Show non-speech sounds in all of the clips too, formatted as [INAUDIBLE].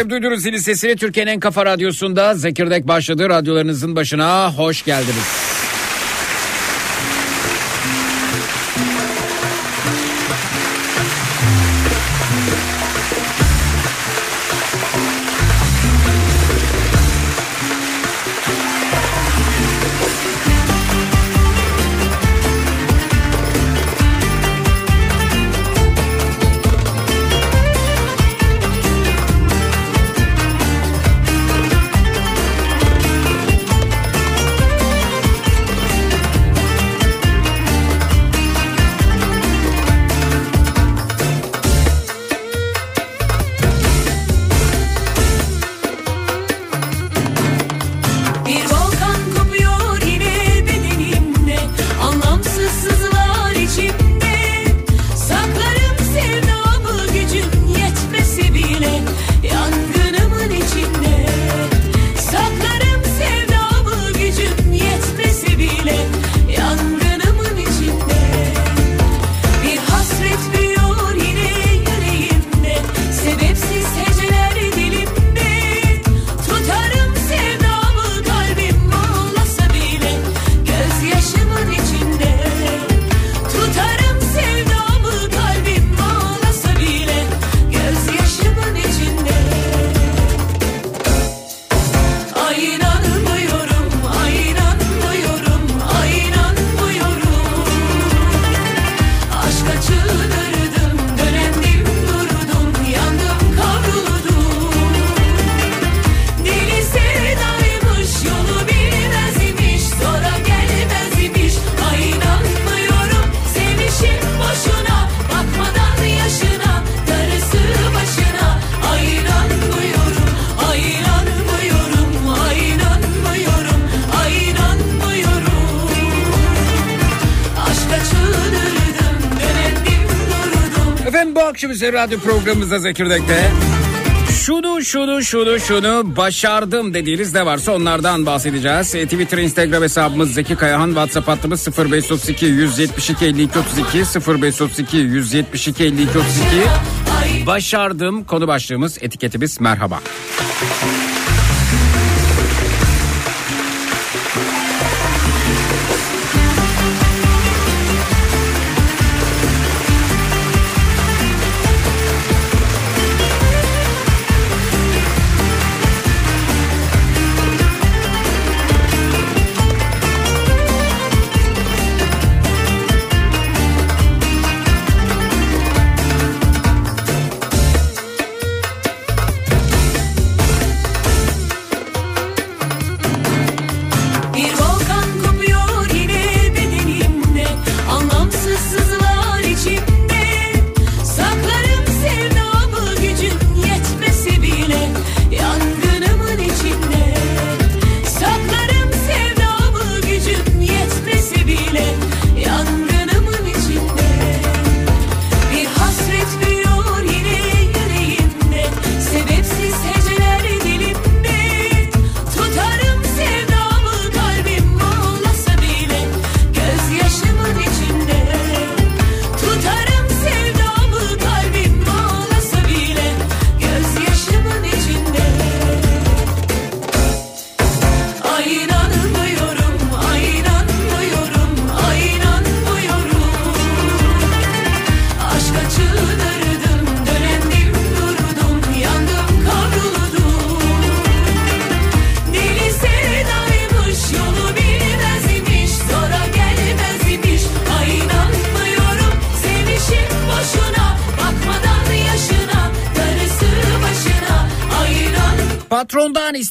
Efendim duydunuz zili sesini Türkiye'nin en kafa radyosunda Zekirdek başladı. Radyolarınızın başına hoş geldiniz. Akşamüstü radyo programımızda Zekirdek'te şunu şunu şunu şunu başardım dediğiniz ne varsa onlardan bahsedeceğiz. E, Twitter, Instagram hesabımız Zeki Kayahan, WhatsApp hattımız 0532 172 52 32 0532 172 52 32. Başardım konu başlığımız etiketimiz merhaba.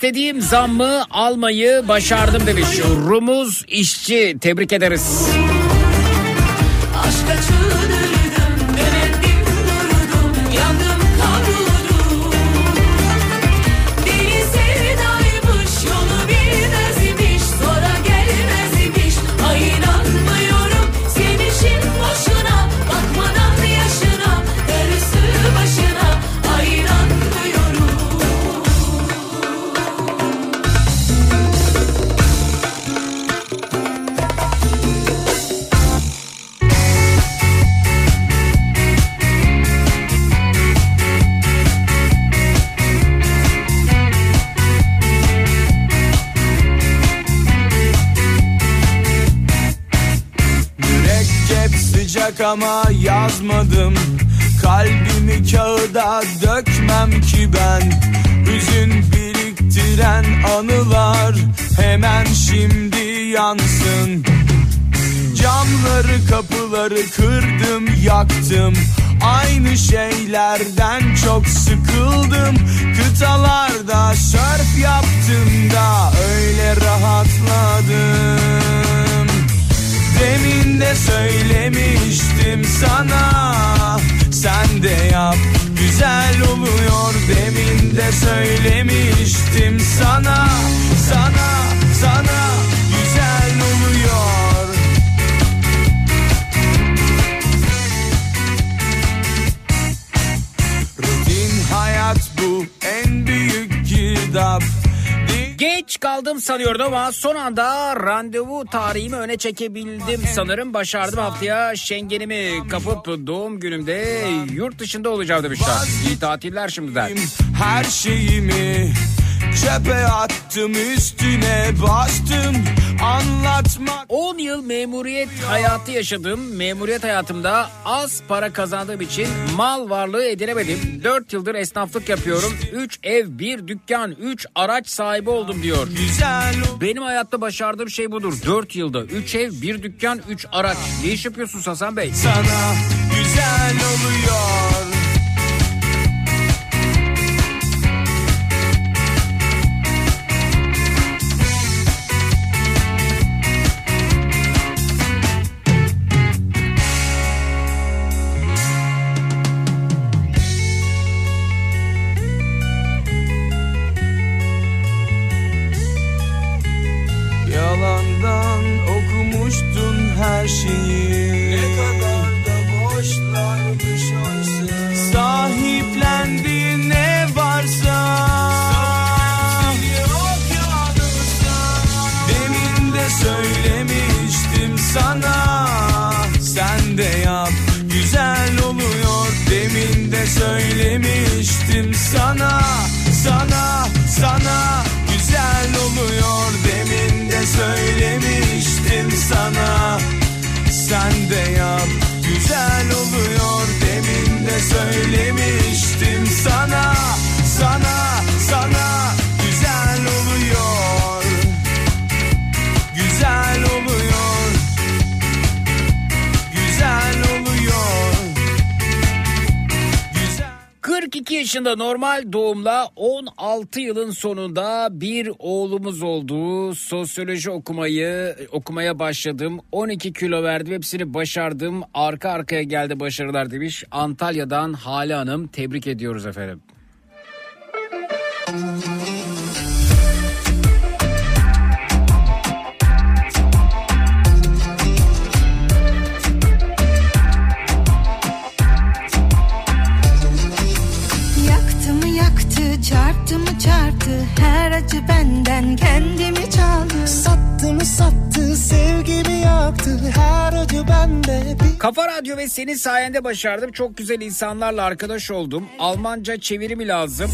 İstediğim zammı almayı başardım demiş. Rumuz işçi tebrik ederiz. Ama yazmadım. Kalbimi kağıda dökmem ki ben. Hüzün biriktiren anılar Hemen şimdi yansın. Camları kapıları kırdım yaktım. Aynı şeylerden çok sıkıldım. Kıtalarda sörf yaptım da öyle rahatladım Demin de söylemiştim sana. Sen de yap güzel oluyor. Demin de söylemiştim sana. Sana sana güzel oluyor. Rutin hayat bu en büyük girdap Geç kaldım sanıyordum ama son anda randevu tarihimi öne çekebildim sanırım. Başardım haftaya şengenimi kapıp doğum günümde yurt dışında olacağım demişler. İyi tatiller şimdiden. Her şeyimi çöpe attım üstüne bastım anlatmak 10 yıl memuriyet hayatı yaşadım. Memuriyet hayatımda az para kazandığım için mal varlığı edinemedim. 4 yıldır esnaflık yapıyorum. 3 ev, 1 dükkan, 3 araç sahibi oldum diyor. Benim hayatta başardığım şey budur. 4 yılda 3 ev, 1 dükkan, 3 araç. Ne iş yapıyorsun Hasan Bey? sana güzel oluyor Demin yaşında normal doğumla 16 yılın sonunda bir oğlumuz oldu. Sosyoloji okumayı okumaya başladım. 12 kilo verdim. Hepsini başardım. Arka arkaya geldi başarılar demiş. Antalya'dan Hale Hanım tebrik ediyoruz efendim. Çarptı Her acı benden kendimi çaldı Sattı mı sattı sevgimi yaktı Her acı bende bir Kafa Radyo ve senin sayende başardım. Çok güzel insanlarla arkadaş oldum. Almanca çevirimi lazım.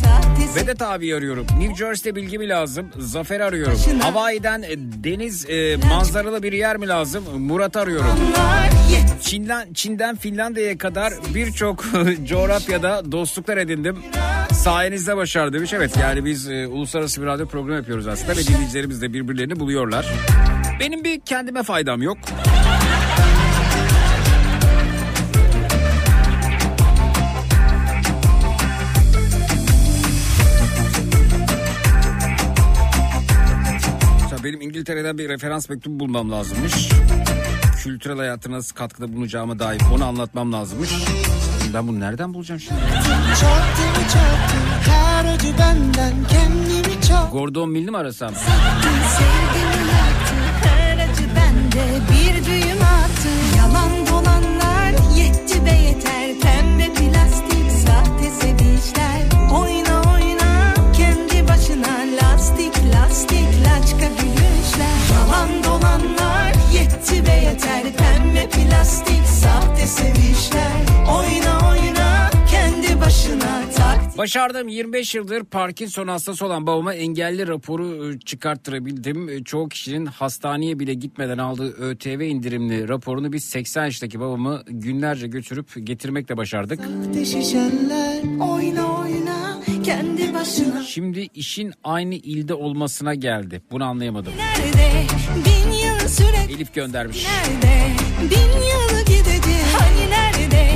Vedat abi arıyorum. New Jersey'de bilgimi lazım. Zafer arıyorum. Hawaii'den e, deniz e, manzaralı bir yer mi lazım? Murat arıyorum. Onlar Çin'den, Çin'den Finlandiya'ya kadar birçok [LAUGHS] coğrafyada dostluklar edindim. Sayenizde başardı demiş. Evet yani biz e, uluslararası bir radyo programı yapıyoruz aslında ve dinleyicilerimiz de birbirlerini buluyorlar. Benim bir kendime faydam yok. Mesela benim İngiltere'den bir referans mektubu bulmam lazımmış. Kültürel hayatına nasıl katkıda bulunacağıma dair onu anlatmam lazımmış. Ben bunu nereden bulacağım şimdi? çarptı mı çarptı Her acı benden kendimi çaldı Gordon Mill'i mi arasam? Sevgimi yaktı Her acı bende bir düğüm attı Yalan dolanlar yetti be yeter Pembe plastik sahte sevinçler Oyna oyna kendi başına Lastik lastik laçka gülüşler Yalan be yeter Pembe plastik sahte sevinçler Oyna oyna kendi başına tak Başardım 25 yıldır Parkinson hastası olan babama engelli raporu e, çıkarttırabildim. E, Çoğu kişinin hastaneye bile gitmeden aldığı ÖTV indirimli raporunu biz 80 yaşındaki babamı günlerce götürüp getirmekle başardık. şişenler Oyna oyna kendi başına Şimdi işin aynı ilde olmasına geldi. Bunu anlayamadım. Nerede bin yıl süre Elif göndermiş. Nerede? Bin yıl gidecek. Hani nerede?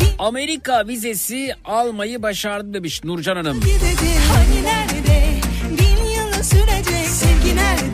Bin Amerika vizesi almayı başardım demiş Nurcan Hanım. gidecek. Hani nerede? Bin yıl sürecek. Sevgi nerede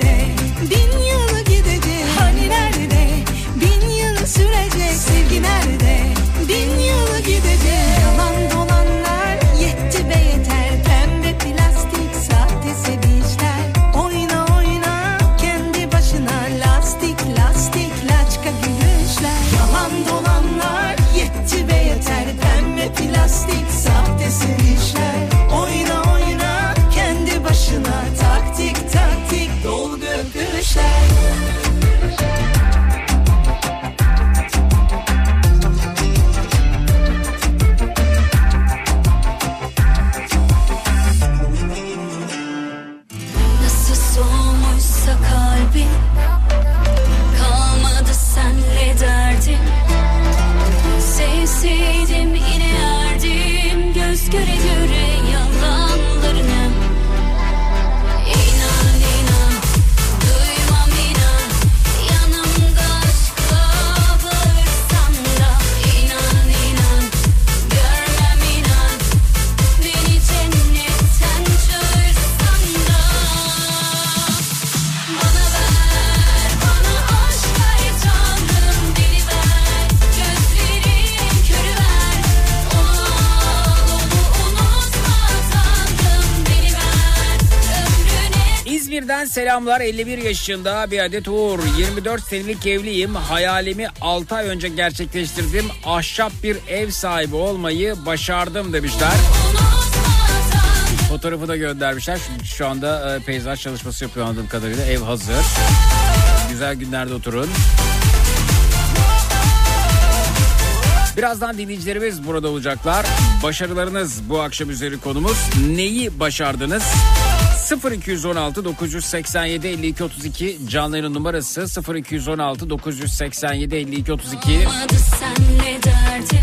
selamlar 51 yaşında bir adet Uğur. 24 senelik evliyim. Hayalimi 6 ay önce gerçekleştirdim. Ahşap bir ev sahibi olmayı başardım demişler. Fotoğrafı da göndermişler. Şu, şu anda e, peyzaj çalışması yapıyor anladığım kadarıyla. Ev hazır. Güzel günlerde oturun. Birazdan dinleyicilerimiz burada olacaklar. Başarılarınız bu akşam üzeri konumuz. Neyi başardınız? 0216 987 52 32 canlı yayın numarası. 0216 987 52 32 Olmadı senle derdim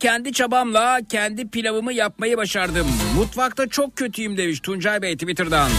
kendi çabamla kendi pilavımı yapmayı başardım. Mutfakta çok kötüyüm demiş Tuncay Bey Twitter'dan.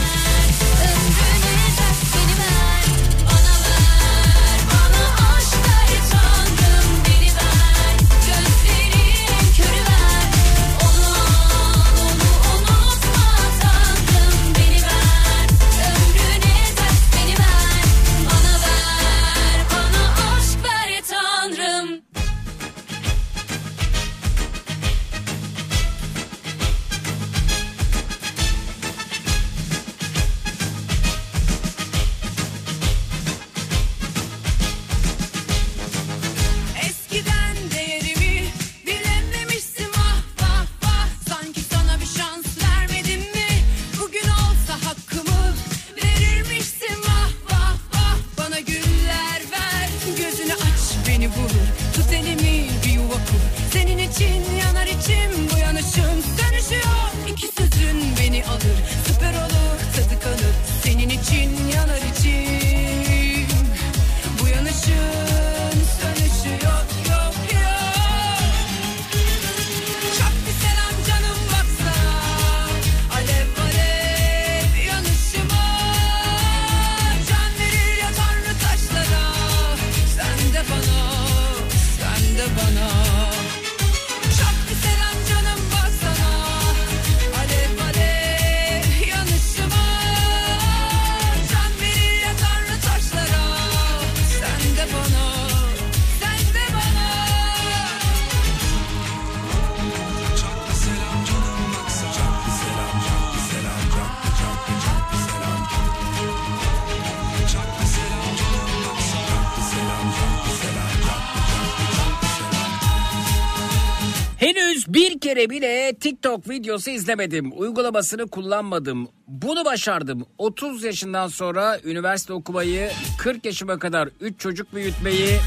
Kere bile TikTok videosu izlemedim. Uygulamasını kullanmadım. Bunu başardım. 30 yaşından sonra üniversite okumayı, 40 yaşıma kadar 3 çocuk büyütmeyi,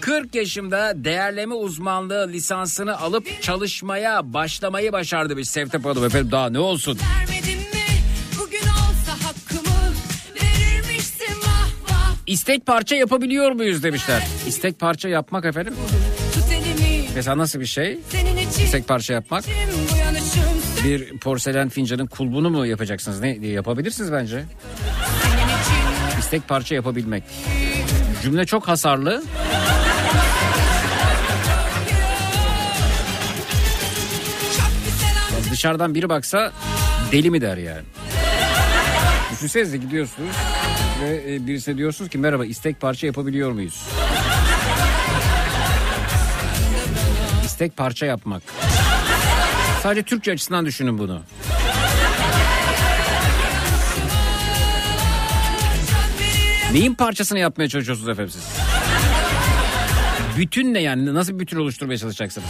40 yaşımda değerleme uzmanlığı lisansını alıp çalışmaya başlamayı başardı bir Sevtep Hanım efendim daha ne olsun. İstek parça yapabiliyor muyuz demişler. İstek parça yapmak efendim. Mesela nasıl bir şey? İstek parça yapmak. Bir porselen fincanın kulbunu mu yapacaksınız? Ne yapabilirsiniz bence? İstek parça yapabilmek. Cümle çok hasarlı. Dışarıdan biri baksa deli mi der yani. Düşünsenize gidiyorsunuz ve e, birisine diyorsunuz ki merhaba istek parça yapabiliyor muyuz? İstek parça yapmak. Sadece Türkçe açısından düşünün bunu. Neyin parçasını yapmaya çalışıyorsunuz efendim siz? Bütün ne yani? Nasıl bütün oluşturmaya çalışacaksınız?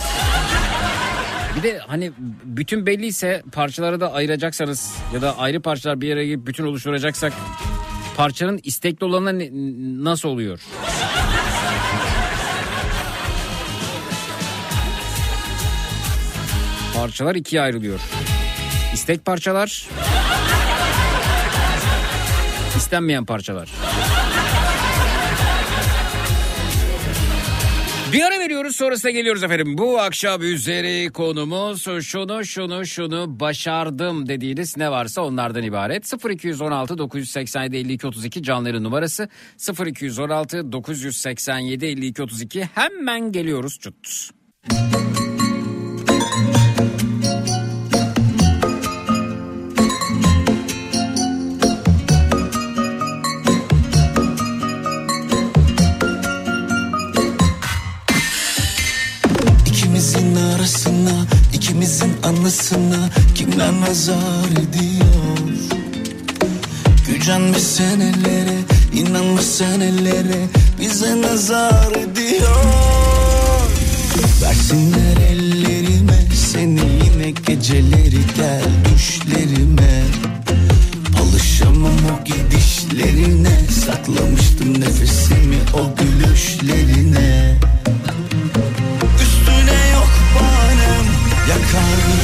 Bir de hani bütün belliyse parçaları da ayıracaksanız ya da ayrı parçalar bir yere gelip bütün oluşturacaksak parçanın istekli olanı nasıl oluyor? Parçalar ikiye ayrılıyor. İstek parçalar, istenmeyen parçalar. Bir ara veriyoruz sonrasında geliyoruz efendim. Bu akşam üzeri konumuz şunu şunu şunu başardım dediğiniz ne varsa onlardan ibaret. 0216 987 52 32 canların numarası 0216 987 52 32 hemen geliyoruz çut. Kimler nazar ediyor? Gücenmiş senelere, inanmış senelere bize nazar ediyor. Versinler ellerime seni yine geceleri gel düşlerime. Alışamam o gidişlerine Saklamıştım nefesimi o gülüşlerine Üstüne yok banem Yakar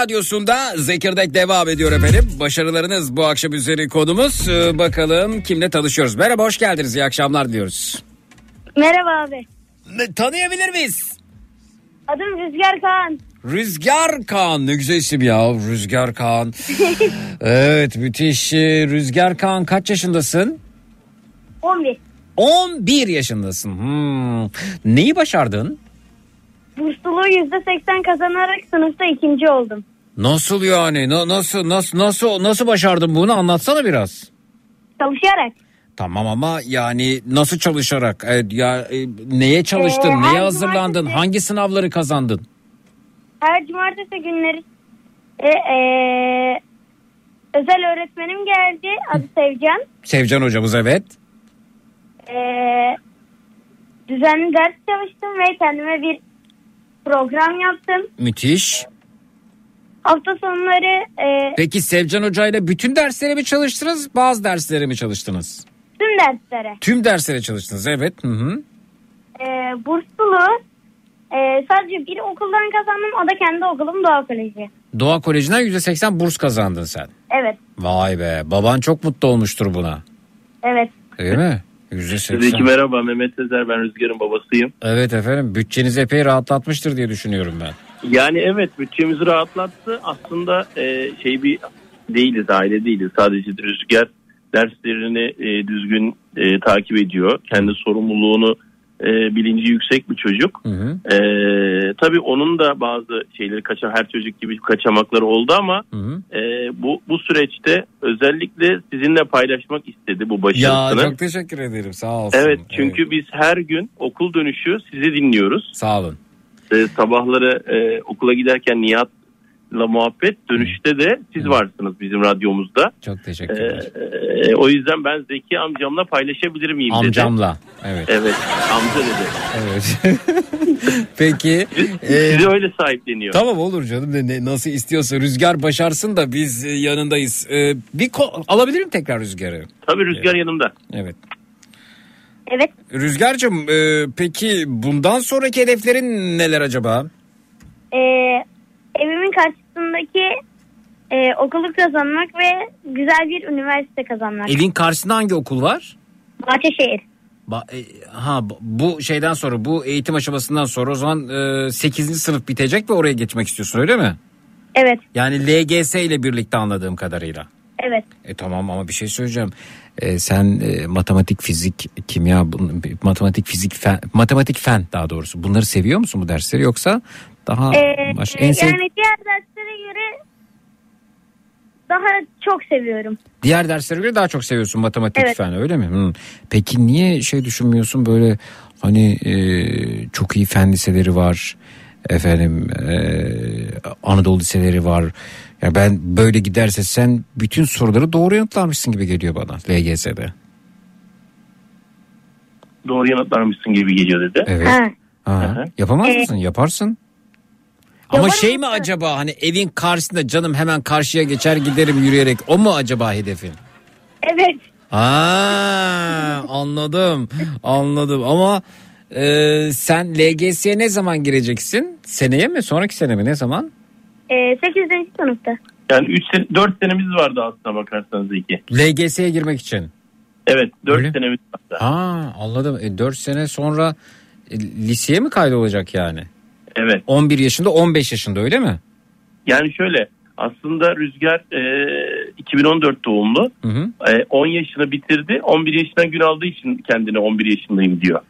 radyosunda Zekirdek devam ediyor efendim. Başarılarınız bu akşam üzeri konumuz. Ee, bakalım kimle tanışıyoruz. Merhaba hoş geldiniz iyi akşamlar diyoruz. Merhaba abi. Ne- Tanıyabilir miyiz? Adım Rüzgar Kaan. Rüzgar Kaan ne güzel isim ya Rüzgar Kaan. [LAUGHS] evet müthiş Ee, Rüzgar Kaan kaç yaşındasın? 11. 11 yaşındasın. Hmm. Neyi başardın? Bursluluğu %80 kazanarak sınıfta ikinci oldum. Nasıl yani? Na- nasıl nasıl nasıl nasıl başardın bunu? Anlatsana biraz. Çalışarak. Tamam ama yani nasıl çalışarak? Evet, ya e, neye çalıştın? Ee, neye hazırlandın? cumartesi- Hangi sınavları kazandın? Her cumartesi günleri Ve eee, özel öğretmenim geldi. Adı Sevcan. Sevcan hocamız evet. Eee, düzenli ders çalıştım ve kendime bir program yaptım. Müthiş. Hafta sonları eee, Peki Sevcan hocayla bütün derslere mi çalıştınız? Bazı derslere mi çalıştınız? tüm derslere Tüm derslere çalıştınız evet. Hı hı. eee bursluluğu eee, sadece bir okuldan kazandım. O da kendi okulum Doğa Koleji. Doğa Koleji'nden %80 burs kazandın sen. Evet. Vay be baban çok mutlu olmuştur buna. Evet. Değil mi? Sizdeki %80. merhaba Mehmet Sezer ben Rüzgar'ın babasıyım. Evet efendim bütçenizi epey rahatlatmıştır diye düşünüyorum ben. Yani evet bütçemizi rahatlattı. Aslında e, şey bir değiliz aile değiliz. Sadece Rüzgar derslerini e, düzgün e, takip ediyor. Kendi sorumluluğunu e, bilinci yüksek bir çocuk. Hı hı. E, tabii onun da bazı şeyleri kaçan her çocuk gibi kaçamakları oldu ama Hı hı. e, bu bu süreçte özellikle sizinle paylaşmak istedi bu Ya başarısını. çok teşekkür ederim sağ olsun. Evet çünkü biz her gün okul dönüşü sizi dinliyoruz. Sağ olun. Ee, sabahları e, okula giderken Nihat'la muhabbet dönüşte de siz varsınız bizim radyomuzda. Çok Ee, teşekkürler. e, o yüzden ben Zeki amcamla paylaşabilir miyim dedi. Amcamla. Evet. Evet amca dedi. Evet. [LAUGHS] Peki. e, Sizi öyle sahipleniyor. Tamam olur canım ne, ne- nasıl istiyorsa rüzgar başarsın da biz e, yanındayız. E, bir ko- alabilirim tekrar rüzgarı. Tabii Rüzgar yanımda. Evet. Evet. Rüzgar'cığım e, peki bundan sonraki hedeflerin neler acaba? Eee, evimin karşısındaki eee, okulu kazanmak ve güzel bir üniversite kazanmak. Evin karşısında hangi okul var? Bahçeşehir. Ba- e, ha bu- bu şeyden sonra bu eğitim aşamasından sonra o zaman e, 8. sınıf bitecek ve oraya geçmek istiyorsun öyle mi? Evet. Yani LGS ile birlikte anladığım kadarıyla. Evet. E tamam ama bir şey söyleyeceğim. E, sen e, matematik, fizik, kimya, bun- matematik, fizik, fen, matematik fen daha doğrusu. Bunları seviyor musun bu dersleri yoksa daha Eee, baş, en sev- yani diğer derslere göre daha çok seviyorum. diğer derslere göre daha çok seviyorsun matematik Evet. fen öyle mi? Hı. Peki niye şey düşünmüyorsun böyle hani e, çok iyi fen liseleri var. Efendim e, Anadolu liseleri var. Ya ben böyle giderse sen bütün soruları doğru yanıtlamışsın gibi geliyor bana LGS'de. Doğru yanıtlarmışsın gibi geliyor dedi. Evet. Ha. Ha, Hı hı. yapamaz Ee, mısın? Yaparsın. Ama yaparım şey mi ama- acaba hani evin karşısında canım hemen karşıya geçer giderim yürüyerek o mu acaba hedefin? Evet. Aa, anladım anladım ama e, sen LGS'ye ne zaman gireceksin? Seneye mi sonraki sene mi ne zaman? Eee 8. sınıfta. Yani 3 sene, 4 senemiz vardı aslına bakarsanız Zeki. LGS'ye girmek için. Evet 4 Öyle. senemiz vardı. Ha anladım. E, 4 sene sonra e, liseye mi kaydolacak yani? Evet. 11 yaşında 15 yaşında öyle mi? Yani şöyle aslında Rüzgar e, 2014 doğumlu. Hı hı. E, 10 yaşını bitirdi. 11 yaşından gün aldığı için kendine 11 yaşındayım diyor.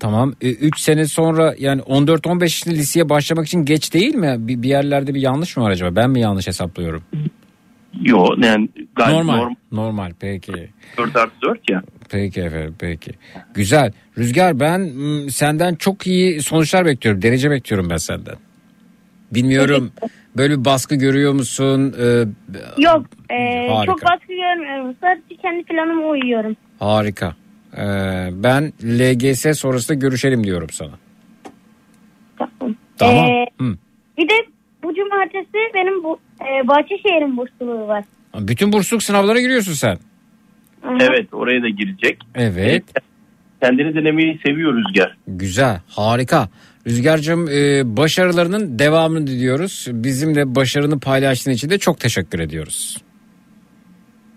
Tamam 3 sene sonra yani 14-15 yaşında liseye başlamak için geç değil mi? Bir, bir yerlerde bir yanlış mı var acaba? Ben mi yanlış hesaplıyorum? Yo yani gayet Normal. normal. Normal peki. 4 artı 4 ya. Peki efendim peki. Güzel. Rüzgar ben senden çok iyi sonuçlar bekliyorum. Derece bekliyorum ben senden. Bilmiyorum böyle bir baskı görüyor musun? Ee, Yok. Harika. çok baskı görmüyorum. Sadece kendi planıma uyuyorum. harika. Ee, ben LGS sonrasında görüşelim diyorum sana. Tamam. Tamam. Eee, Hı. bir de bu cumartesi benim bu eee Bahçeşehir'in bursluluğu var. Bütün bursluluk sınavlara giriyorsun sen. Evet oraya da girecek. Evet. Kendini denemeyi seviyor Rüzgar. Güzel, harika. Rüzgar'cığım e, başarılarının devamını diliyoruz. Bizimle başarını paylaştığın için de çok teşekkür ediyoruz.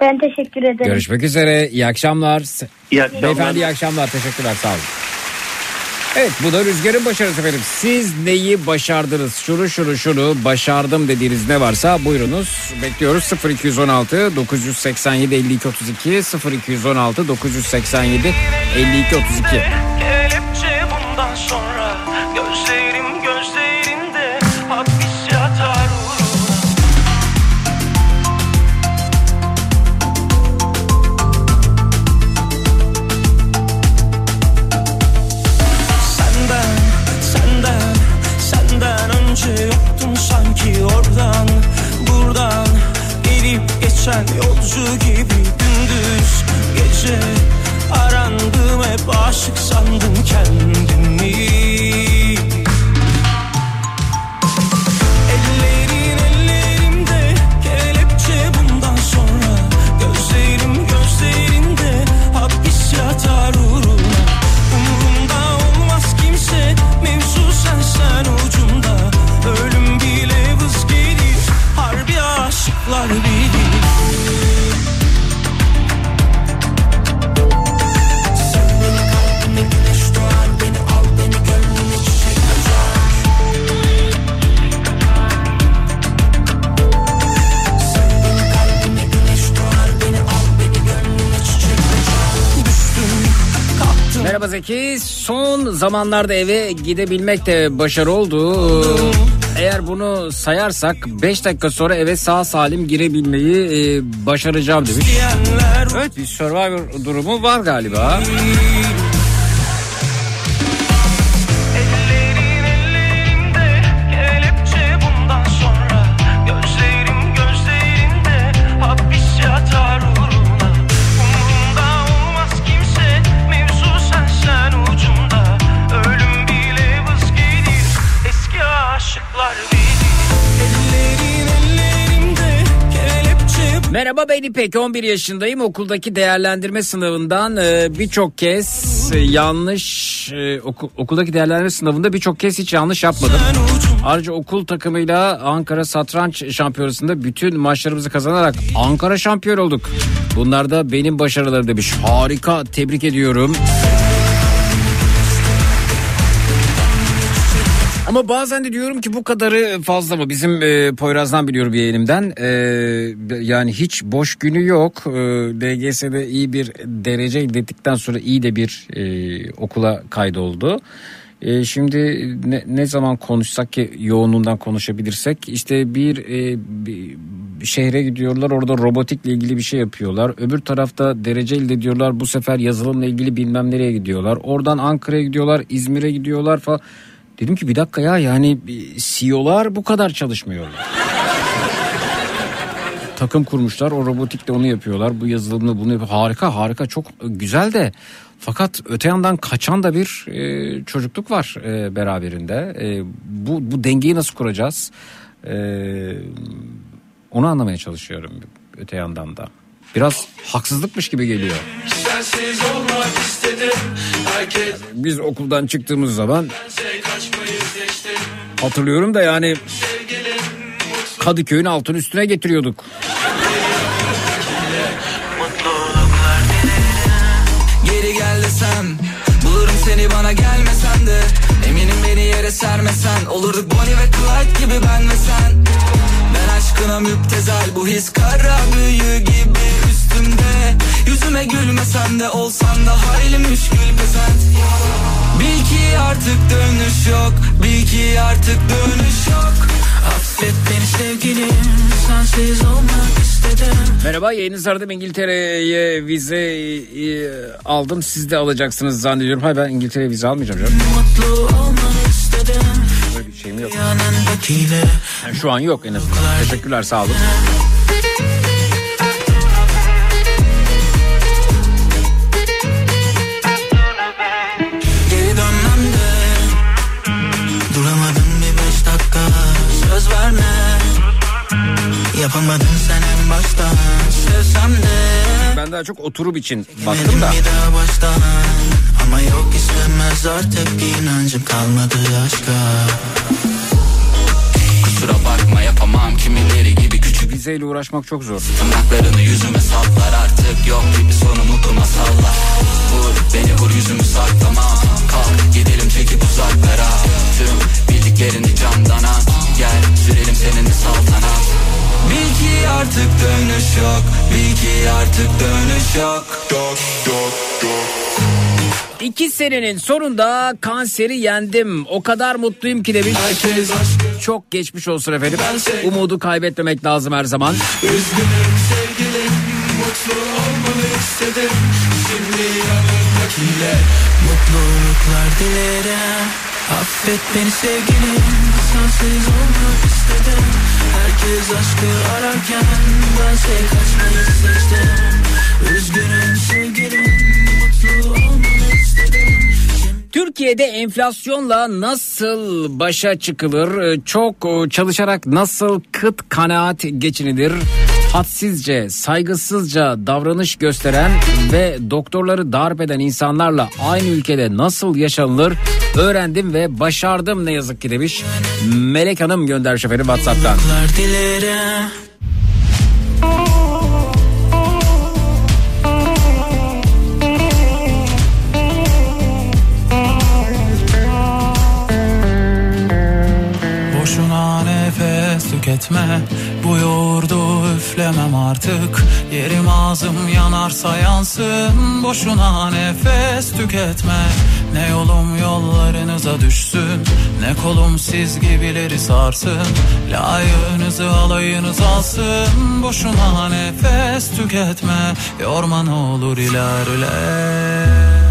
Ben teşekkür ederim. Görüşmek üzere, iyi akşamlar. İyi akşamlar. Beyefendi iyi akşamlar, teşekkürler, sağ olun. Evet bu da Rüzgar'ın başarısı efendim. Siz neyi başardınız? Şunu şunu şunu başardım dediğiniz ne varsa buyurunuz. Bekliyoruz 0216 987 52 32 0216 987 52 32. uçan yolcu gibi gündüz gece. Arandım hep aşık sandım kendimi Merhaba Zeki. Son zamanlarda eve gidebilmek de başarı oldu. Eğer bunu sayarsak 5 dakika sonra eve sağ salim girebilmeyi e, başaracağım demiş. Evet bir Survivor durumu var galiba. Ben İpek 11 yaşındayım okuldaki değerlendirme sınavından e, birçok kez yanlış e, oku- okuldaki değerlendirme sınavında birçok kez hiç yanlış yapmadım. Ayrıca okul takımıyla Ankara Satranç Şampiyonası'nda bütün maçlarımızı kazanarak Ankara şampiyon olduk. Bunlar da benim başarılarım demiş. Harika tebrik ediyorum. Ama bazen de diyorum ki bu kadarı fazla mı? Bizim e, Poyraz'dan biliyorum yeğenimden. E, yani hiç boş günü yok. E, DGS'de iyi bir derece elde sonra iyi de bir e, okula kaydoldu. E, şimdi ne, ne zaman konuşsak ki yoğunluğundan konuşabilirsek işte bir, e, bir şehre gidiyorlar orada robotikle ilgili bir şey yapıyorlar. Öbür tarafta derece elde ediyorlar bu sefer yazılımla ilgili bilmem nereye gidiyorlar. Oradan Ankara'ya gidiyorlar İzmir'e gidiyorlar falan. Dedim ki bir dakika ya yani CEO'lar bu kadar çalışmıyorlar. Takım kurmuşlar o robotikle onu yapıyorlar bu yazılımla bunu yapıyor. Harika harika çok güzel de fakat öte yandan kaçan da bir e, çocukluk var e, beraberinde. E, bu, bu dengeyi nasıl kuracağız? E, onu anlamaya çalışıyorum öte yandan da. Biraz haksızlıkmış gibi geliyor. Biz okuldan çıktığımız zaman hatırlıyorum da yani Kadıköy'ün altın üstüne getiriyorduk. Geri gel desem Bulurum seni bana gelmesen de. Eminim beni yere sermesen Olurduk Bonnie ve Clyde gibi ben ve sen. Ben aşkına müptezel Bu his kara büyü gibi üstümde Yüzüme gülmesen de Olsan da hayli müşkül pesent Bil ki artık dönüş yok Bil ki artık dönüş yok Affet beni sevgilim Sensiz olmak istedim Merhaba yayınınızı aradım İngiltere'ye vize e, aldım siz de alacaksınız zannediyorum. Hayır ben İngiltere'ye vize almayacağım canım. Mutlu olmak istedim Böyle bir şeyim yok. Yani şu an yok en azından. Teşekkürler sağ olun. Daha çok oturup için baktım da. Ama yok istemez artık inancım kalmadı aşka. Kusura bakma yapamam kimileri gibi küçük Vizeyle uğraşmak çok zor. Tırnaklarını yüzüme saplar artık Yok gibi sonu mutlu masallar Vur beni vur yüzümü saklamam Kalk gidelim çekip uzaklara. Tüm bildiklerini camdan at. Gel sürelim seninle saltanat Bil ki artık dönüş yok Bil ki artık dönüş yok Yok yok yok İki senenin sonunda kanseri yendim. O kadar mutluyum ki demiş. Herkes Çok geçmiş olsun efendim. Umudu kaybetmemek lazım her zaman. Üzgünüm sevgilim Mutlu olmanı istedim Şimdi yanındakiyle Mutluluklar dilerim Affet beni sevgilim sensiz olmak istedim Herkes aşkı ararken bense kaçmayı seçtim Üzgünüm sevgilim mutlu olmanı istedim Türkiye'de enflasyonla nasıl başa çıkılır? Ee, Çok e, çalışarak nasıl kıt kanaat geçinilir? Hadsizce, saygısızca davranış gösteren ve doktorları darp eden insanlarla aynı ülkede nasıl yaşanılır? Öğrendim ve başardım ne yazık ki demiş. Melek Hanım göndermiş efendim Whatsapp'tan. Boşuna nefes tüketme Bu yoğurdu üflemem artık. Yerim ağzım yanarsa yansın Boşuna nefes tüketme. Ne yolum yollarınıza düşsün Ne kolum siz gibileri sarsın. Layığınızı alayınız alsın Boşuna nefes tüketme. Yorma ne olur ilerle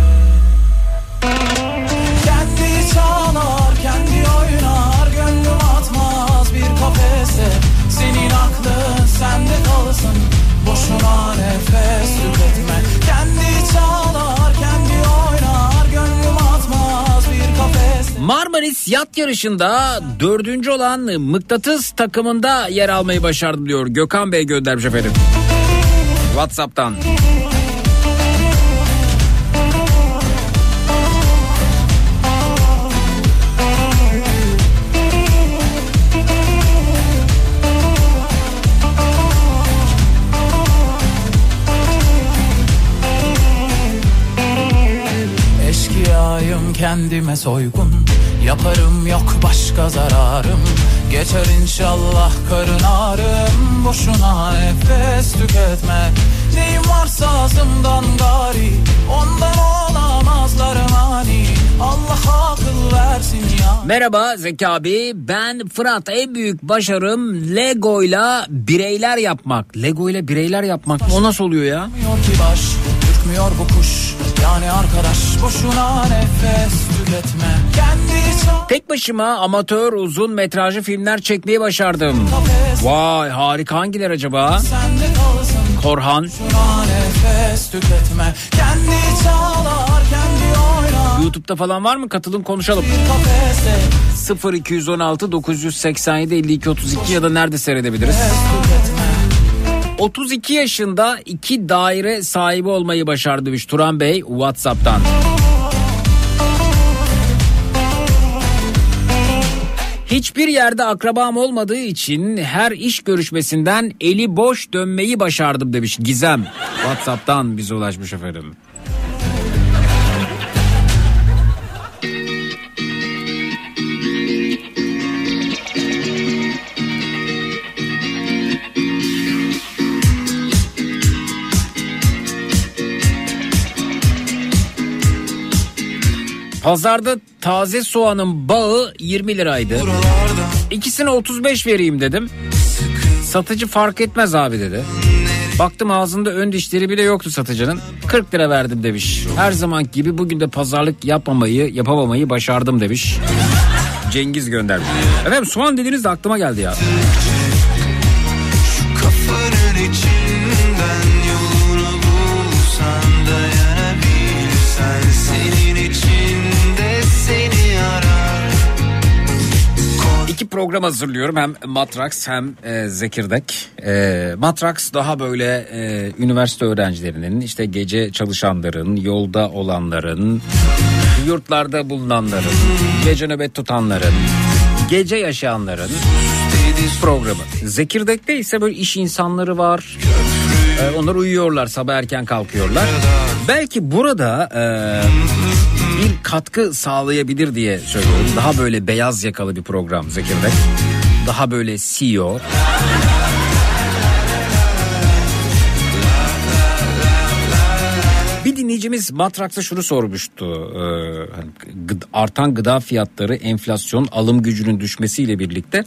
Marmaris yat yarışında dördüncü olan mıknatıs takımında yer almayı başardım diyor. Gökhan Bey göndermiş efendim. Whatsapp'tan. Kendime soygun Yaparım yok başka zararım. Geçer inşallah karın ağrım. Boşuna nefes tüketme. Neyim varsa ağzımdan gari. Ondan olamazlar mani Allah akıl versin ya. Merhaba Zeki abi. Ben Fırat. En büyük başarım Lego'yla bireyler yapmak. Lego'yla bireyler yapmak. O nasıl oluyor ya? Ki baş Ürkmüyor bu kuş. Yani arkadaş Boşuna nefes tüketme. Kendi Tek başıma amatör uzun metrajlı filmler çekmeyi başardım. Vay harika hangiler acaba? Korhan, YouTube'da falan var mı? Katılın konuşalım. Bir kafese 0216 987 52 32 ya da nerede seyredebiliriz? tüketme 32 yaşında iki daire sahibi olmayı başardı Turan Bey Whatsapp'tan. Hiçbir yerde akrabam olmadığı için her iş görüşmesinden eli boş dönmeyi başardım demiş Gizem. Whatsapp'tan bize ulaşmış efendim. Pazarda taze soğanın bağı 20 liraydı. İkisine 35 vereyim dedim. Satıcı fark etmez abi dedi. Baktım ağzında ön dişleri bile yoktu satıcının. 40 lira verdim demiş. Her zaman gibi bugün de pazarlık yapmamayı, yapamamayı başardım demiş. Cengiz göndermiş. Efendim soğan dediğiniz de aklıma geldi ya. Program hazırlıyorum hem Matrax hem e, Zekirdek. E, Matrax daha böyle e, üniversite öğrencilerinin işte gece çalışanların, yolda olanların, yurtlarda bulunanların, gece nöbet tutanların, gece yaşayanların programı. Zekirdek'te ise böyle iş insanları var. E, onlar uyuyorlar sabah erken kalkıyorlar. Belki burada e, bir katkı sağlayabilir diye söylüyorum. Daha böyle beyaz yakalı bir program Zekirdek. Daha böyle CEO. Dinleyicimiz Matraks'a şunu sormuştu. Ee, artan gıda fiyatları, enflasyon, alım gücünün düşmesiyle birlikte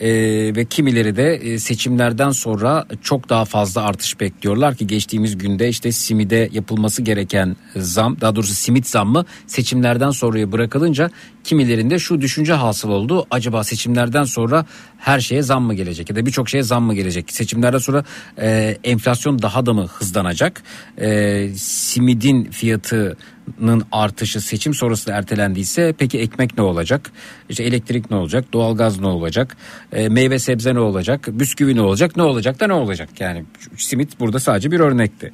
e, ve kimileri de e, seçimlerden sonra çok daha fazla artış bekliyorlar ki geçtiğimiz günde işte simide yapılması gereken zam, daha doğrusu simit zammı seçimlerden sonraya bırakılınca kimilerinde şu düşünce hasıl oldu. Acaba seçimlerden sonra her şeye zam mı gelecek ya da birçok şeye zam mı gelecek? Seçimlerden sonra e, enflasyon daha da mı hızlanacak? E, simidin fiyatının artışı seçim sonrası da ertelendiyse peki ekmek ne olacak? İşte elektrik ne olacak? Doğalgaz ne olacak? E, meyve sebze ne olacak? Bisküvi ne olacak? Ne olacak da ne olacak? Yani simit burada sadece bir örnekti.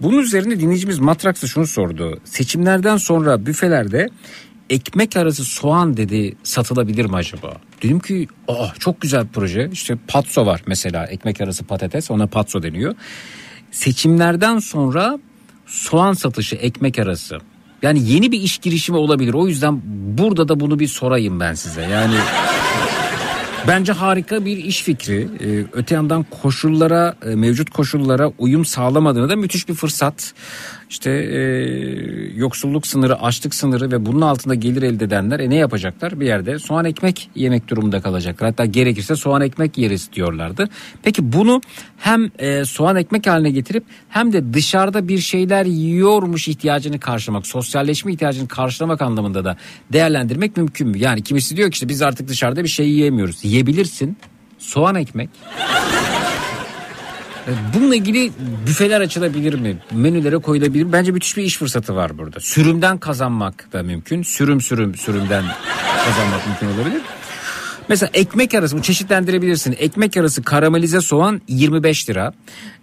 Bunun üzerine dinleyicimiz Matraks'a şunu sordu. Seçimlerden sonra büfelerde ekmek arası soğan dedi satılabilir mi acaba? Dedim ki Aa, çok güzel proje. İşte patso var mesela ekmek arası patates ona patso deniyor. Seçimlerden sonra soğan satışı ekmek arası. Yani yeni bir iş girişimi olabilir. O yüzden burada da bunu bir sorayım ben size. Yani [LAUGHS] Bence harika bir iş fikri. Ee, öte yandan koşullara, e, mevcut koşullara uyum sağlamadığını da müthiş bir fırsat. İşte e, yoksulluk sınırı, açlık sınırı ve bunun altında gelir elde edenler e, ne yapacaklar? Bir yerde soğan ekmek yemek durumunda kalacaklar. Hatta gerekirse soğan ekmek yeriz diyorlardı. Peki bunu hem e, soğan ekmek haline getirip hem de dışarıda bir şeyler yiyormuş ihtiyacını karşılamak, sosyalleşme ihtiyacını karşılamak anlamında da değerlendirmek mümkün mü? Yani kimisi diyor ki işte biz artık dışarıda bir şey yiyemiyoruz. Yiyebilirsin. Soğan ekmek. E, Bununla ilgili büfeler açılabilir mi? Menülere koyulabilir mi? Bence müthiş bir iş fırsatı var burada. Sürümden kazanmak da mümkün. Sürüm sürüm sürümden kazanmak mümkün olabilir. Mesela ekmek arası bu çeşitlendirebilirsin. Ekmek arası karamelize soğan 25 lira.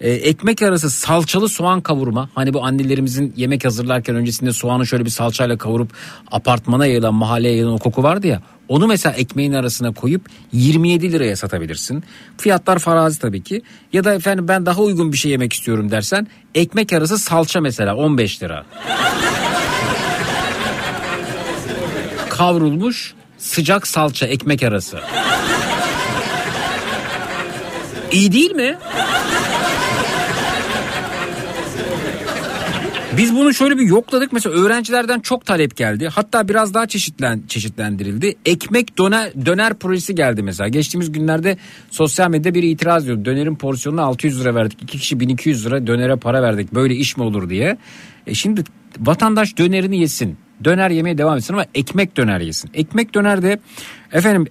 Ee, ekmek arası salçalı soğan kavurma. Hani bu annelerimizin yemek hazırlarken öncesinde soğanı şöyle bir salçayla kavurup apartmana yayılan mahalleye yayılan o koku vardı ya. Onu mesela ekmeğin arasına koyup 27 liraya satabilirsin. Fiyatlar farazi tabii ki. Ya da efendim ben daha uygun bir şey yemek istiyorum dersen ekmek arası salça mesela 15 lira. Kavrulmuş sıcak salça ekmek arası. İyi değil mi? Biz bunu şöyle bir yokladık. Mesela öğrencilerden çok talep geldi. Hatta biraz daha çeşitlen, çeşitlendirildi. Ekmek döner, döner projesi geldi mesela. Geçtiğimiz günlerde sosyal medyada bir itiraz ediyordu. Dönerin porsiyonuna 600 lira verdik. İki kişi 1200 lira dönere para verdik. Böyle iş mi olur diye. E şimdi vatandaş dönerini yesin. Döner yemeye devam etsin ama ekmek döner yesin. Ekmek döner de efendim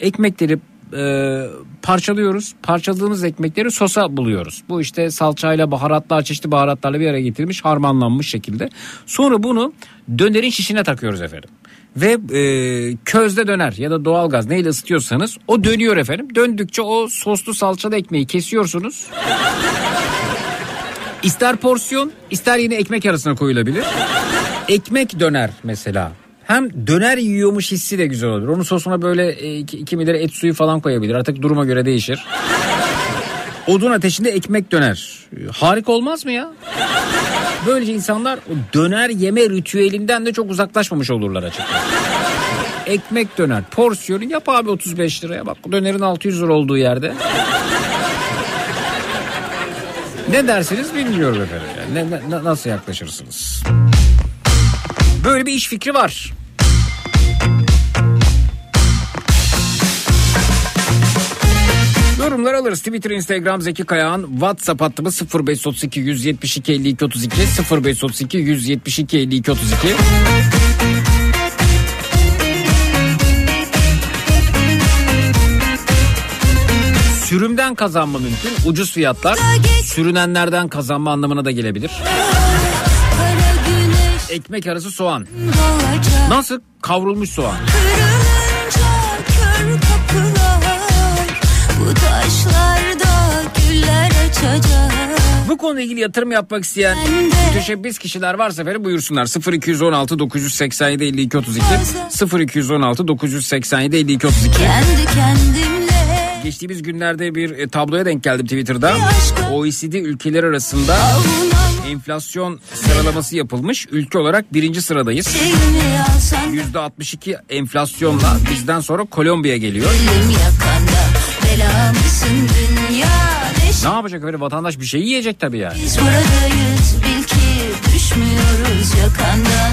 ekmekleri e, parçalıyoruz. Parçaladığımız ekmekleri sosa buluyoruz. Bu işte salçayla baharatlar çeşitli baharatlarla bir araya getirilmiş harmanlanmış şekilde. Sonra bunu dönerin şişine takıyoruz efendim. Ve e, közde döner ya da doğalgaz neyle ısıtıyorsanız o dönüyor efendim. Döndükçe o soslu salçalı ekmeği kesiyorsunuz. İster porsiyon ister yine ekmek arasına koyulabilir. Ekmek döner mesela. Hem döner yiyormuş hissi de güzel olur. Onun sosuna böyle e, kimileri et suyu falan koyabilir. Artık duruma göre değişir. Odun ateşinde ekmek döner. Harika olmaz mı ya? Böylece insanlar o döner yeme ritüelinden de çok uzaklaşmamış olurlar açıkçası. Ekmek döner porsiyonu yap abi 35 liraya bak dönerin 600 lira olduğu yerde. Ne dersiniz bilmiyorum efendim. Ne- ne- nasıl yaklaşırsınız? Böyle bir iş fikri var. Yorumlar alırız. Twitter, Instagram Zeki Kayağan. WhatsApp hattımız 0532 172 52 32 0532 172 52 32. Sürümden kazanma mümkün. Ucuz fiyatlar. Sürünenlerden kazanma anlamına da gelebilir. Ekmek arası soğan. Nasıl? Kavrulmuş soğan. Bu konuyla ilgili yatırım yapmak isteyen müteşebbis kişiler varsa efendim buyursunlar. 0216 987 52 32 0216 987 52 32 Kendi kendimle Geçtiğimiz günlerde bir e, tabloya denk geldim Twitter'da. OECD ülkeleri arasında enflasyon sıralaması yapılmış. Ülke olarak birinci sıradayız. alsan %62 enflasyonla bizden sonra Kolombiya geliyor. Ne yapacak öyle vatandaş bir şey yiyecek tabii yani. Biz buradayız bil ki düşmüyoruz yakandan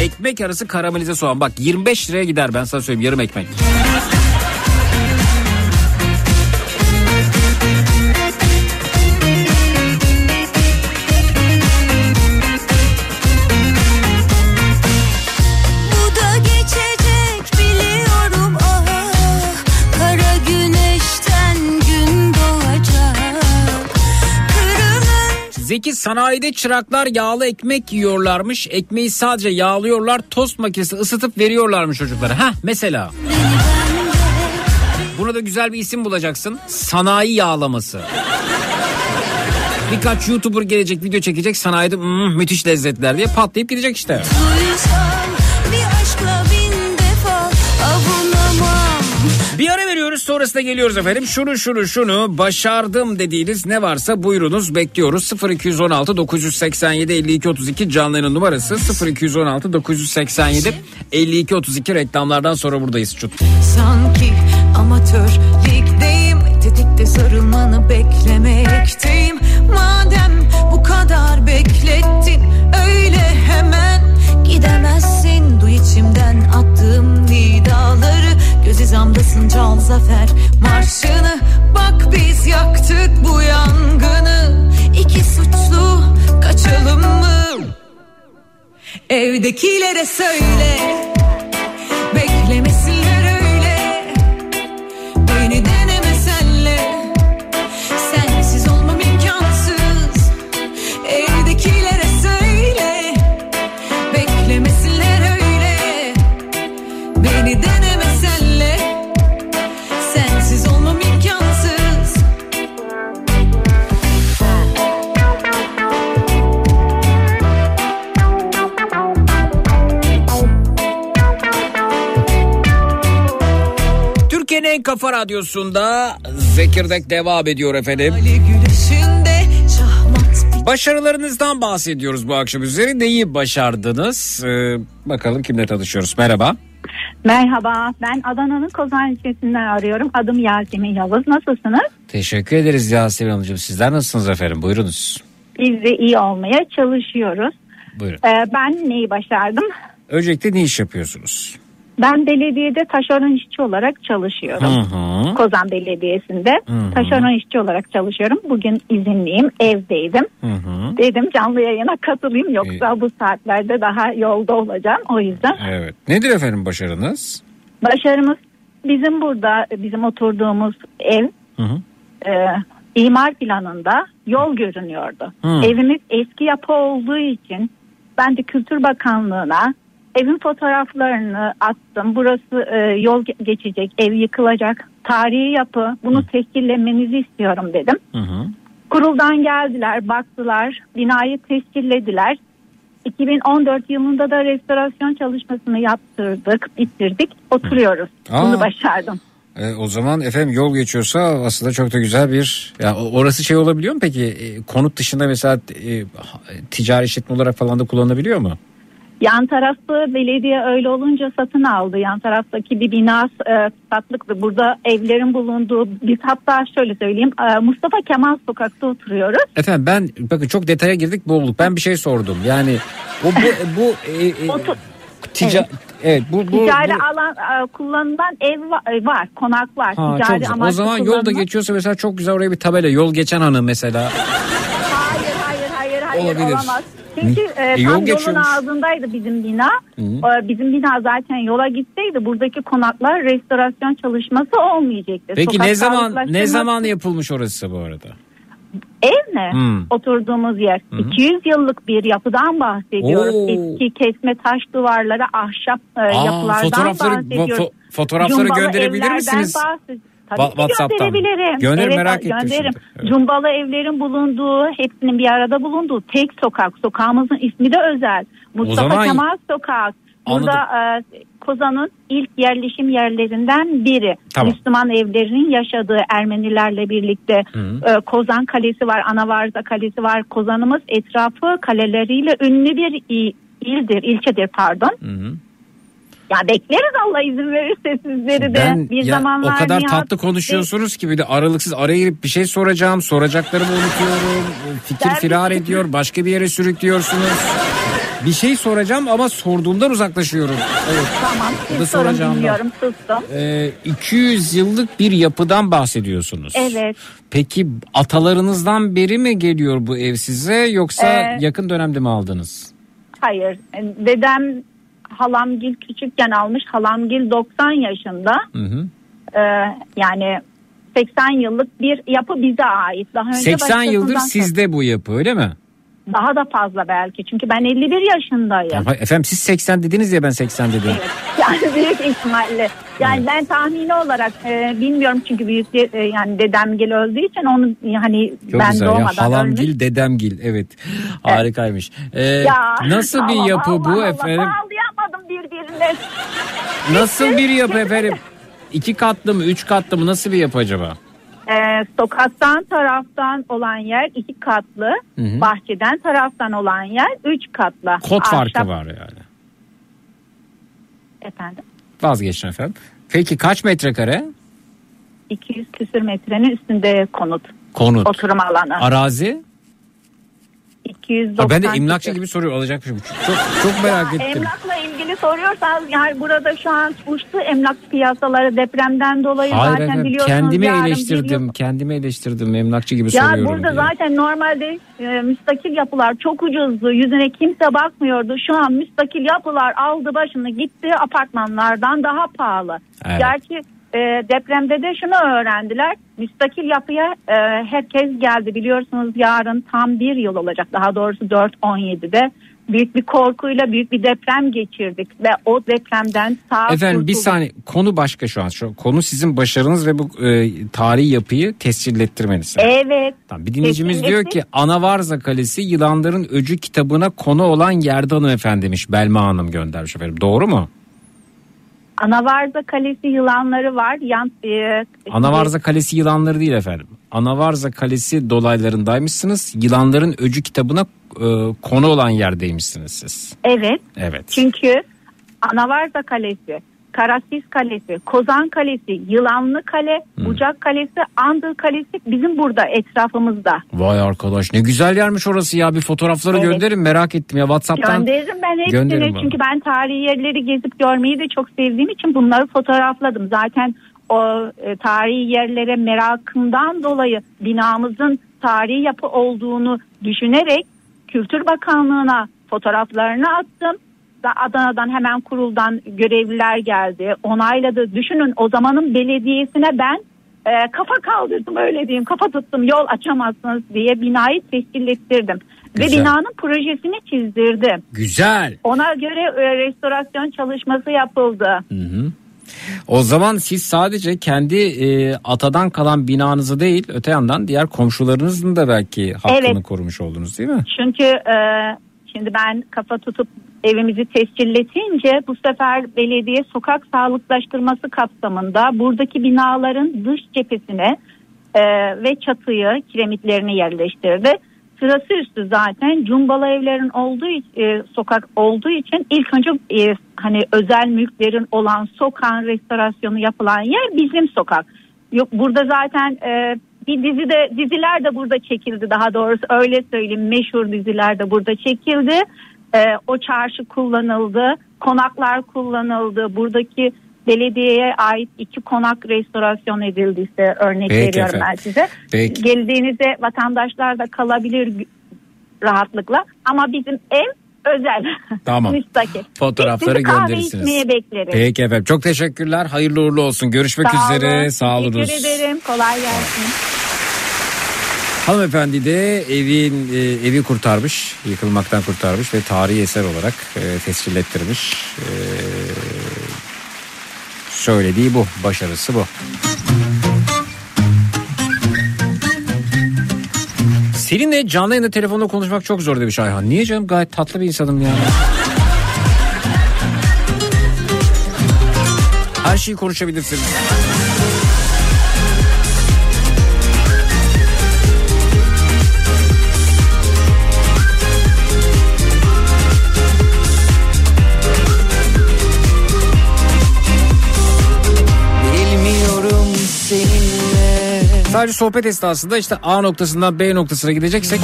Ekmek arası karamelize soğan. Bak 25 liraya gider ben sana söyleyeyim yarım ekmek. Zeki sanayide çıraklar yağlı ekmek yiyorlarmış. Ekmeği sadece yağlıyorlar. Tost makinesi ısıtıp veriyorlarmış çocuklara. Heh mesela. Buna da güzel bir isim bulacaksın. Sanayi yağlaması. Birkaç YouTuber gelecek video çekecek sanayide "Hmm, müthiş lezzetler diye patlayıp gidecek işte. duysam sonrasında geliyoruz efendim. Şunu şunu şunu başardım dediğiniz ne varsa buyurunuz bekliyoruz. 0216 987 52 32 canlı yayın numarası 0216 987 52 32 reklamlardan sonra buradayız Çut. Sanki amatör ligdeyim Tetikte sarılmanı beklemekteyim Madem bu kadar beklettin Öyle hemen gidemezsin Duy içimden attığım nidaları Göz hizamdasın çal zafer marşını. Bak biz yaktık bu yangını. İki suçlu kaçalım mı? Evdekilere söyle Türkiye'nin en kafa radyosunda Zekirdek devam ediyor efendim. Başarılarınızdan bahsediyoruz bu akşam üzeri. Neyi başardınız? Ee, bakalım kimle tanışıyoruz. Merhaba. Merhaba, ben Adana'nın Kozan ilçesinden arıyorum. Adım Yasemin Yavuz. Nasılsınız? Teşekkür ederiz Yasemin Hanımcığım. Sizler nasılsınız efendim? Buyurunuz. Biz de iyi olmaya çalışıyoruz. Buyurun. Ee, ben neyi başardım? Öncelikle ne iş yapıyorsunuz? Ben belediyede taşeron işçi olarak çalışıyorum. Hı hı. Kozan Belediyesi'nde Hı hı. taşeron işçi olarak çalışıyorum. Bugün izinliyim, evdeydim. Hı hı. Dedim canlı yayına katılayım yoksa bu saatlerde daha yolda olacağım. O yüzden Evet. Nedir efendim başarınız? başarımız bizim burada bizim oturduğumuz ev Hı hı. e, imar planında yol görünüyordu. Hı. Evimiz eski yapı olduğu için ben de Kültür Bakanlığı'na evin fotoğraflarını attım. Burası e, yol ge- geçecek, ev yıkılacak, tarihi yapı. Bunu tescillemenizi istiyorum dedim. Hı hı. Kuruldan geldiler, baktılar, binayı tescillediler. 2014 yılında da restorasyon çalışmasını yaptırdık, bitirdik, oturuyoruz. Aa. Bunu başardım. E, o zaman efendim yol geçiyorsa aslında çok da güzel bir ya orası şey olabiliyor mu peki E, konut dışında mesela e, ha- ticari işletme olarak falan da kullanılabiliyor mu? Yan tarafı belediye öyle olunca satın aldı. Yan taraftaki bir bina e, satlıktı. Burada evlerin bulunduğu biz hatta şöyle söyleyeyim e, Mustafa Kemal sokakta oturuyoruz. Efendim ben bakın çok detaya girdik boğulduk. Ben bir şey sordum. Yani o bu bu e, e, [LAUGHS] Otur- tica- evet. bu bu, Ticari bu- alan e, kullanılan ev va- e, var, konak var. Ha, çok Ticari güzel. O zaman yolda kullanılan- geçiyorsa mesela çok güzel oraya bir tabela yol geçen hanım mesela. Hayır Olabilir. olamaz. Çünkü e, E, tam yol yolun ağzındaydı bizim bina. E, bizim bina zaten yola gitseydi buradaki konaklar restorasyon çalışması olmayacaktı. Peki Sokak ne zaman ne zaman yapılmış orası bu arada? Ev mi? Hmm. Oturduğumuz yer. 200 yıllık bir yapıdan bahsediyoruz. Oo. Eski kesme taş duvarlara ahşap e, Aa, yapılardan fotoğrafları- bahsediyoruz. fo- fotoğrafları Cumbalı gönderebilir misiniz? bahsed- Tabii ki WhatsApp'tan. gönderebilirim. Gönderin, evet, merak ettim gönderirim. Evet. Cumbalı evlerin bulunduğu, hepsinin bir arada bulunduğu tek sokak. Sokağımızın ismi de özel. Mustafa zaman- Kemal Sokak. Burada e, Kozan'ın ilk yerleşim yerlerinden biri. Tamam. Müslüman evlerinin yaşadığı Ermenilerle birlikte e, Kozan Kalesi var, Anavarza Kalesi var. Kozan'ımız etrafı kaleleriyle ünlü bir ildir, ilçedir pardon. Hı hı. Ya bekleriz Allah izin verirse sizleri de. Ben bir ya, zamanlar o kadar Nihat tatlı konuşuyorsunuz ki bir de aralıksız araya girip bir şey soracağım. Soracaklarımı unutuyorum. Fikir firar ediyor. Başka bir yere sürüklüyorsunuz. Bir şey soracağım ama sorduğumdan uzaklaşıyorum. Evet. Tamam siz sorun dinliyorum sustum. Ee, 200 yıllık bir yapıdan bahsediyorsunuz. Evet. Peki atalarınızdan beri mi geliyor bu ev size yoksa Ee, yakın dönemde mi aldınız? Hayır dedem halamgil küçükken almış halamgil 90 yaşında. Hı hı. Ee, yani 80 yıllık bir yapı bize ait. Daha önce 80 yıldır sizde bu yapı öyle mi? Daha da fazla belki çünkü ben 51 yaşındayım. Tamam, efendim siz 80 dediniz ya ben 80 dedim. [LAUGHS] Yani büyük ihtimalle. Yani ben tahmini olarak e, bilmiyorum çünkü büyük e, yani dedemgil öldüğü için onu hani Çok ben güzel ya doğmadan ölmüş. halamgil dedemgil evet harikaymış. Ee, Ya, nasıl bir Allah yapı Allah bu Allah, efendim? Bağlayamadım birbirine. Nasıl bir yapı efendim? İki katlı mı üç katlı mı nasıl bir yapı acaba? Ee, sokaktan taraftan olan yer iki katlı. Hı hı. Bahçeden taraftan olan yer üç katlı. Farkı Ahşap- var yani. Efendim. Vazgeçin efendim. Peki kaç metrekare? 200 küsür metrenin üstünde konut. Konut. Oturum alanı. Arazi? 290 Ha, ben de emlakçı gibi soruyor alacakmışım. Çok, çok merak ettim. Emlakla ilgili soruyorsanız yani burada şu an uçtu emlak piyasaları depremden dolayı Hayır zaten efendim biliyorsunuz. kendimi eleştirdim. yıl- Kendimi eleştirdim emlakçı gibi Ya soruyorum burada diye. zaten normalde e, müstakil yapılar çok ucuzdu. Yüzüne kimse bakmıyordu. Şu an müstakil yapılar aldı başını gitti apartmanlardan daha pahalı. Evet. Gerçi e, depremde de şunu öğrendiler. Müstakil yapıya e, herkes geldi. Biliyorsunuz yarın tam bir yıl olacak. Daha doğrusu 4-17'de büyük bir korkuyla büyük bir deprem geçirdik. Ve o depremden sağ Efendim bir kurtulduk. saniye konu başka şu an. Şu konu sizin başarınız ve bu e, tarihi yapıyı tescillettirmeniz. Evet. Tamam, bir dinleyicimiz Kesinlikle. diyor ki Anavarza Kalesi yılanların öcü kitabına konu olan yerde hanımefendi demiş. Belma Hanım göndermiş efendim. Doğru mu? Anavarza Kalesi yılanları var. Yan, e, Anavarza Kalesi yılanları değil efendim. Anavarza Kalesi dolaylarındaymışsınız. Yılanların öcü kitabına e, konu olan yerdeymişsiniz siz. Evet. Evet. Çünkü Anavarza Kalesi, Karasis Kalesi, Kozan Kalesi, Yılanlı Kale, Bucak Kalesi, Andır Kalesi bizim burada etrafımızda. Vay arkadaş ne güzel yermiş orası ya. Bir fotoğrafları Evet. gönderin merak ettim ya WhatsApp'tan. Gönderirim ben Gönderin hepsini bana. çünkü ben tarihi yerleri gezip görmeyi de çok sevdiğim için bunları fotoğrafladım. Zaten o e, tarihi yerlere merakımdan dolayı binamızın tarihi yapı olduğunu düşünerek Kültür Bakanlığı'na fotoğraflarını attım. Da Adana'dan hemen kuruldan görevliler geldi. Onayladı. Düşünün o zamanın belediyesine ben e, kafa kaldırdım öyle diyeyim. Kafa tuttum yol açamazsınız diye binayı tescillettirdim. Ve Güzel. binanın projesini çizdirdim. Güzel. Ona göre e, restorasyon çalışması yapıldı. Hı hı. O zaman siz sadece kendi e, atadan kalan binanızı değil öte yandan diğer komşularınızın da belki hakkını Evet. korumuş oldunuz değil mi? Çünkü e, şimdi ben kafa tutup evimizi tescilletince bu sefer belediye sokak sağlıklaştırması kapsamında buradaki binaların dış cephesine e, ve çatıyı kiremitlerini yerleştirdi. Sırası üstü zaten cumbalı evlerin olduğu e, sokak olduğu için ilk önce e, hani özel mülklerin olan sokağın restorasyonu yapılan yer bizim sokak. Yok burada zaten e, bir dizi de diziler de burada çekildi daha doğrusu öyle söyleyeyim meşhur diziler de burada çekildi. E, o çarşı kullanıldı, konaklar kullanıldı. Buradaki belediyeye ait iki konak restorasyon edildiyse örnek Peki veriyorum efendim. ben size. Peki. Geldiğinizde vatandaşlar da kalabilir rahatlıkla ama bizim ev özel. Tamam. [LAUGHS] Müstakil. Fotoğrafları Sizi kahve gönderirsiniz. içmeye bekleriz. Peki efendim çok teşekkürler. Hayırlı uğurlu olsun. Görüşmek Sağ üzere. olun. Sağ olunuz. Teşekkür ederim. Kolay gelsin. Hanımefendi de evin e, evi kurtarmış, yıkılmaktan kurtarmış ve tarihi eser olarak e, tescillettirmiş. E, söylediği bu, başarısı bu. Seninle canlı yayında telefonda konuşmak çok zor demiş Ayhan. Niye canım gayet tatlı bir insanım ya. Her şeyi konuşabilirsiniz. Sadece sohbet esnasında işte A noktasından B noktasına gideceksek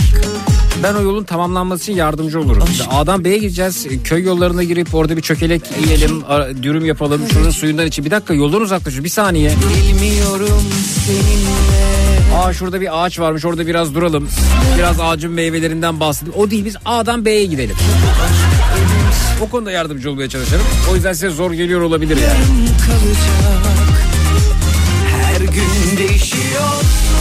ben o yolun tamamlanması için yardımcı olurum. İşte A'dan B'ye gideceğiz. Köy yollarına girip orada bir çökelek yiyelim, dürüm yapalım. Şunun suyundan için. Bir dakika yoldan uzaklaşıyor. Bir saniye. Bilmiyorum seninle Aa şurada bir ağaç varmış. Orada biraz duralım. Biraz ağacın meyvelerinden bahsedelim. O değil biz A'dan B'ye gidelim. O konuda yardımcı olmaya çalışırım. O yüzden size zor geliyor olabilir yani. Her gün değişiyorsun.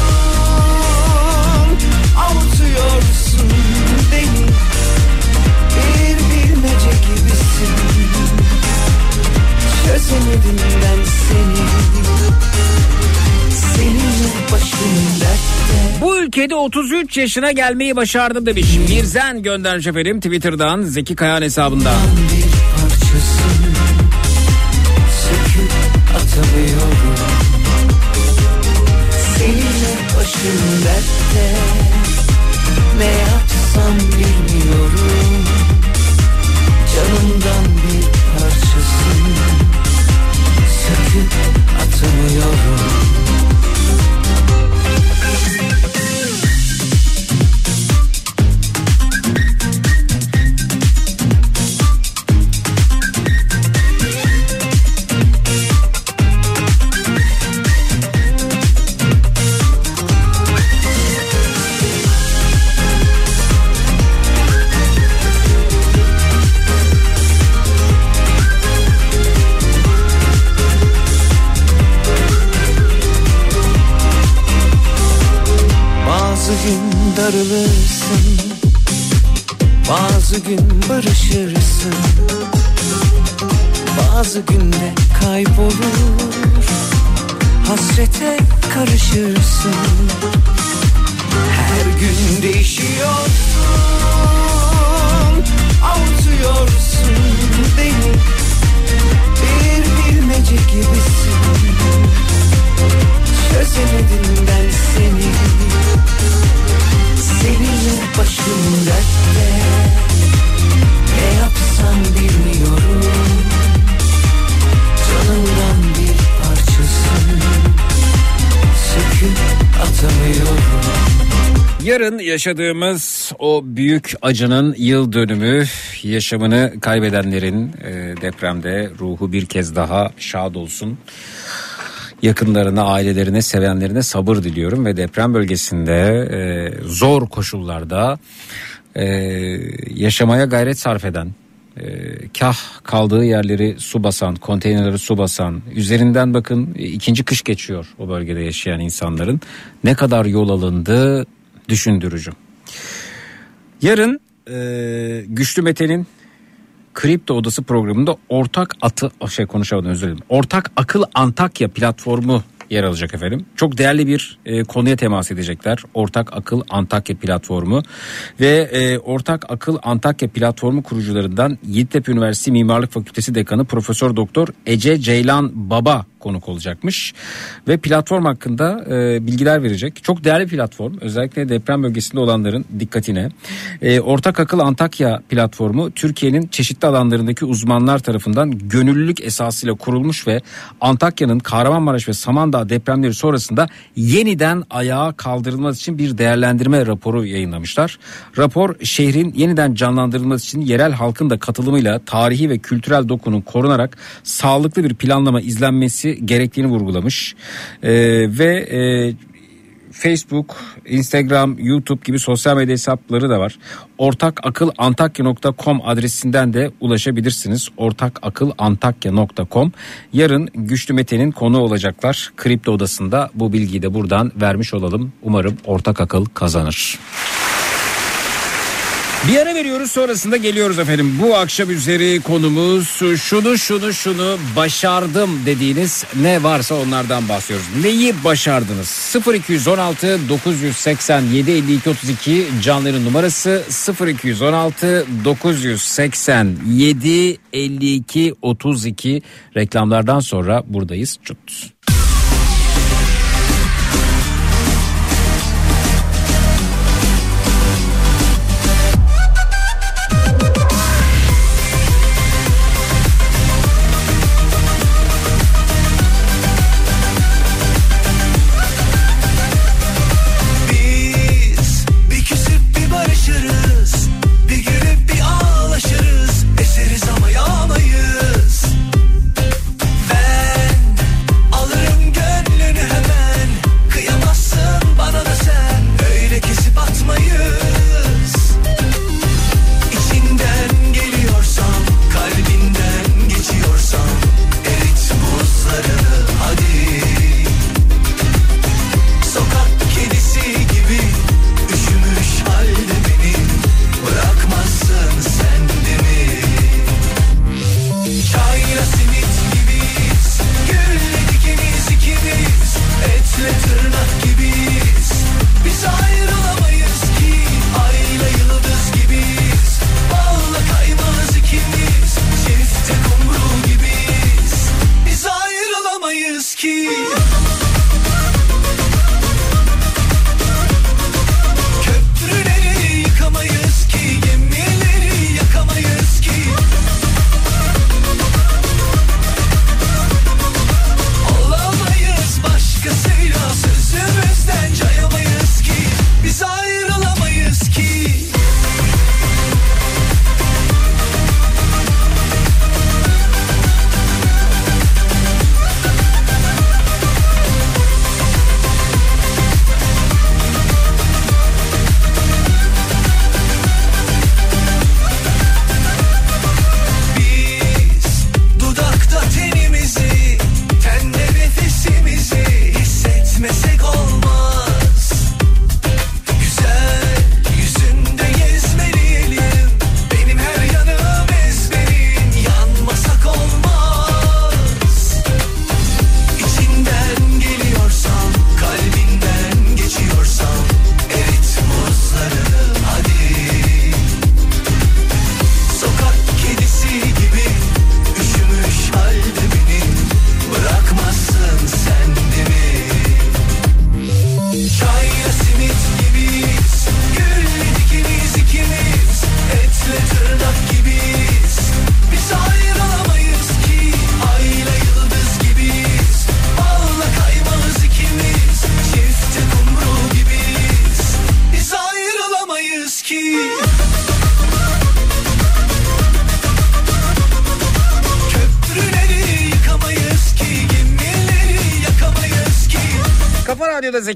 Avutuyorsun beni. Bir bilmece gibisin. Çözemedim ben seni. Seninle başım dertte. Bu ülkede 33 yaşına gelmeyi başardım demiş. Mirzen göndermiş efendim Twitter'dan Zeki Kayan hesabından. bir parçasın. Söküp atamıyorum başım dertte Ne yapsam bilmiyorum Bazı gün barışırsın Bazı günde kaybolur. Hasrete karışırsın Her gün değişiyorsun. Avutuyorsun beni Bir bilmece gibisin. Çözemedim ben seni Seninle başım dertte. Ne yapsam bilmiyorum. Canımdan bir parçasın. Söküp atamıyorum. Yarın yaşadığımız o büyük acının yıl dönümü yaşamını kaybedenlerin e, depremde ruhu bir kez daha şad olsun. Yakınlarına, ailelerine, sevenlerine sabır diliyorum ve deprem bölgesinde e, zor koşullarda e, yaşamaya gayret sarf eden, e, kah kaldığı yerleri su basan, konteynerleri su basan, üzerinden bakın e, ikinci kış geçiyor o bölgede yaşayan insanların ne kadar yol alındı düşündürücü. Yarın e, Güçlü Mete'nin Kripto Odası programında ortak atı şey konuşamadım özür dilerim. Ortak Akıl Antakya platformu yer alacak efendim. Çok değerli bir e, konuya temas edecekler. Ortak Akıl Antakya platformu ve e, Ortak Akıl Antakya platformu kurucularından Yeditepe Üniversitesi Mimarlık Fakültesi Dekanı Profesör Doktor Ece Ceylan Baba konuk olacakmış ve platform hakkında e, bilgiler verecek. Çok değerli platform özellikle deprem bölgesinde olanların dikkatine. E, Ortak Akıl Antakya platformu Türkiye'nin çeşitli alanlarındaki uzmanlar tarafından gönüllülük esasıyla kurulmuş ve Antakya'nın Kahramanmaraş ve Samandağ depremleri sonrasında yeniden ayağa kaldırılması için bir değerlendirme raporu yayınlamışlar. Rapor şehrin yeniden canlandırılması için yerel halkın da katılımıyla tarihi ve kültürel dokunun korunarak sağlıklı bir planlama izlenmesi gerektiğini vurgulamış. Ee, ve e, Facebook, Instagram, YouTube gibi sosyal medya hesapları da var. Ortakakilantakya.com adresinden de ulaşabilirsiniz. Ortakakilantakya.com Yarın Güçlü Mete'nin konu olacaklar. Kripto odasında bu bilgiyi de buradan vermiş olalım. Umarım ortak akıl kazanır. Bir ara veriyoruz sonrasında geliyoruz efendim. Bu akşam üzeri konumuz şunu şunu şunu başardım dediğiniz ne varsa onlardan bahsediyoruz. Neyi başardınız? 0216 987 52 32 canların numarası 0216 987 52 32 reklamlardan sonra buradayız. Çut.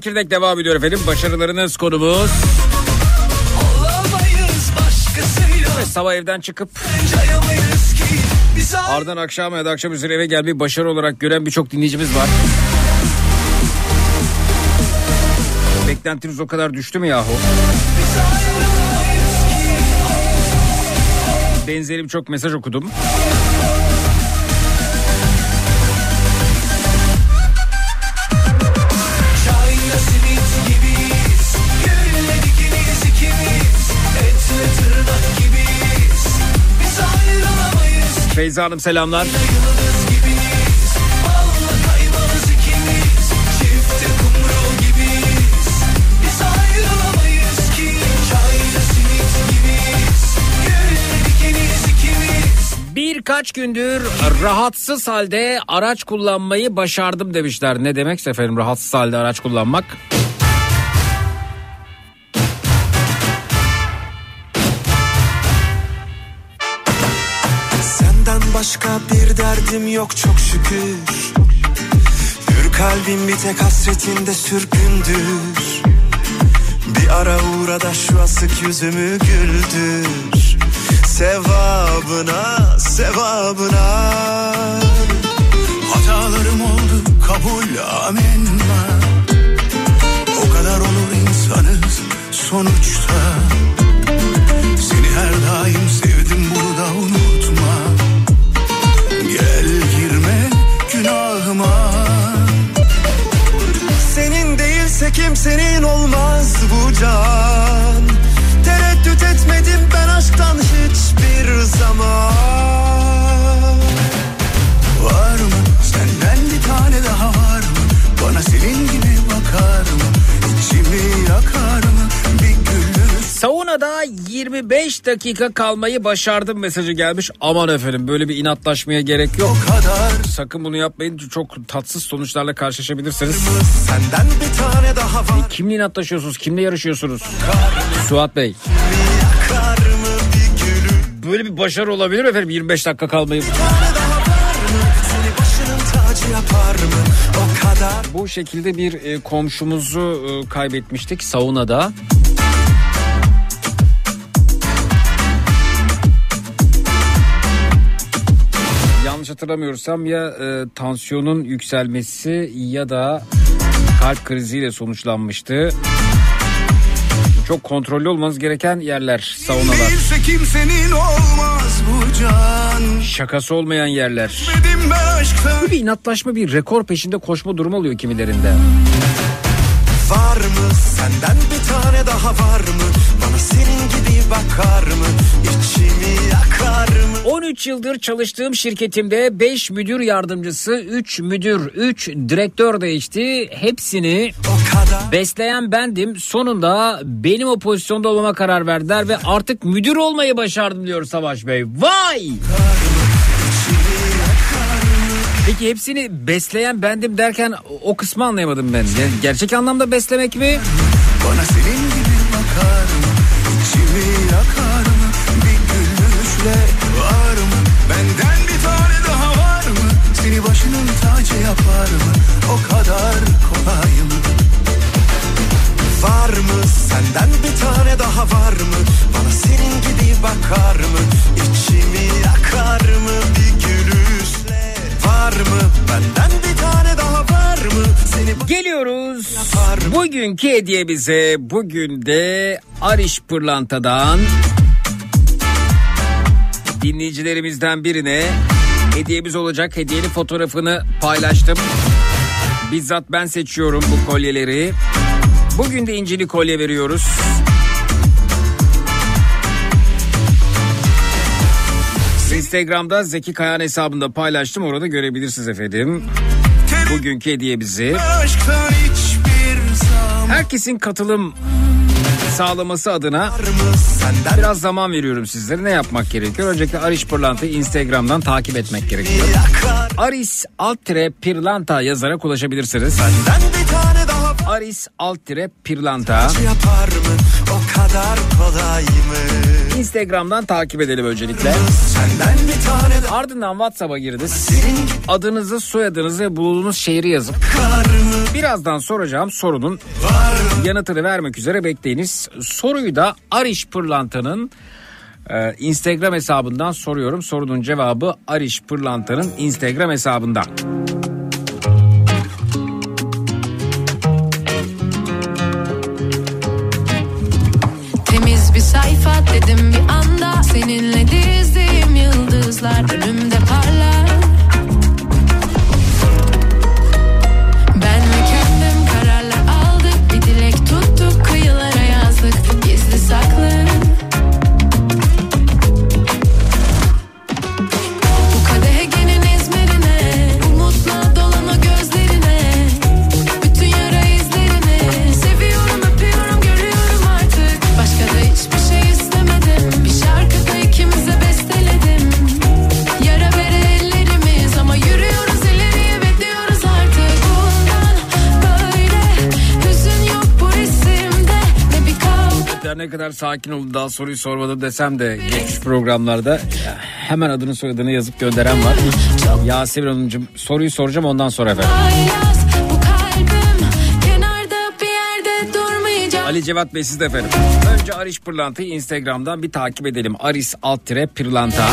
Zekirdek devam ediyor efendim. Başarılarınız konumuz. Sabah evden çıkıp ardından akşam ya da akşam üzeri eve gelmeyi başarı olarak gören birçok dinleyicimiz var. Beklentiniz o kadar düştü mü yahu? Benzeri birçok mesaj okudum. Feyza Hanım selamlar. Birkaç gündür rahatsız halde araç kullanmayı başardım demişler. Ne demekse efendim rahatsız halde araç kullanmak? Başka bir derdim yok çok şükür. Hür kalbim bir tek hasretinde sürgündür. Bir ara uğra da şu asık yüzümü güldür. Sevabına, sevabına. Hatalarım oldu kabul amenna O kadar olur insanız sonuçta kimsenin olmaz bu can. Tereddüt etmedim ben aşktan hiçbir zaman 25 dakika kalmayı başardım mesajı gelmiş. Aman efendim böyle bir inatlaşmaya gerek yok. Sakın bunu yapmayın çok tatsız sonuçlarla karşılaşabilirsiniz. Senden bir tane daha var Kimle inatlaşıyorsunuz? Kimle yarışıyorsunuz? Suat Bey. Bir Böyle bir başarı olabilir mi efendim 25 dakika kalmayı. Kadar Bu şekilde bir e, komşumuzu e, kaybetmiştik saunada. Yanlış hatırlamıyorsam ya e, tansiyonun yükselmesi ya da kalp kriziyle sonuçlanmıştı. Çok kontrollü olmanız gereken yerler saunalar. Bu Şakası olmayan yerler. Aşktan Bir inatlaşma bir rekor peşinde koşma durumu oluyor kimilerinde. Var mı senden bir tane daha var mı? Bana senin gibi bakar mı? İçimi yakar mı? 13 yıldır çalıştığım şirketimde 5 müdür yardımcısı, 3 müdür, 3 direktör değişti. Hepsini besleyen bendim. Sonunda benim o pozisyonda olmama karar verdiler ve artık müdür olmayı başardım diyor Savaş Bey. Vay! Peki hepsini besleyen bendim derken o kısmı anlayamadım ben. Ger- Gerçek anlamda beslemek mi? Bana senin gibi bakar mı? Gülüşle var mı? Benden bir tane daha var mı? Seni başının tacı yapar mı? O kadar kolay mı? Var mı senden bir tane daha var mı? Bana senin gibi bakar mı? İçimi yakar mı bir gülüşle? Var mı benden bir tane daha var mı? Seni Geliyoruz. Bugünkü hediyemize bugün de Ariş Pırlanta'dan dinleyicilerimizden birine hediyemiz olacak. Hediyenin fotoğrafını paylaştım. Bizzat ben seçiyorum bu kolyeleri. Bugün de incili kolye veriyoruz. Instagram'da Zeki Kayan hesabında paylaştım. Orada görebilirsiniz efendim. Bugünkü hiçbir zaman Herkesin katılım sağlaması adına biraz zaman veriyorum sizlere. Ne yapmak gerekiyor? Öncelikle Ariş Pırlanta'yı Instagram'dan takip etmek gerekiyor. Aris alt tire Pirlanta yazarak ulaşabilirsiniz. Aris alt tire Pirlanta. yapar mı? O kadar kolay mı? Instagram'dan takip edelim öncelikle. Ardından WhatsApp'a girdiniz. Adınızı, soyadınızı ve bulunduğunuz şehri yazıp birazdan soracağım sorunun yanıtını vermek üzere bekleyiniz. Soruyu da Ariş Pırlanta'nın e, Instagram hesabından soruyorum. Sorunun cevabı Ariş Pırlanta'nın Instagram hesabından. Dedim bir anda. Seninle dizdiğim yıldızlar önümde sakin oldu daha soruyu sormadım desem de geçmiş programlarda hemen adını soyadını yazıp gönderen var. Yasemin Hanımcığım soruyu soracağım ondan sonra efendim. Ali Cevat Bey siz de efendim. Önce Ariş Pırlanta'yı Instagram'dan bir takip edelim. Aris alt tire Pırlanta.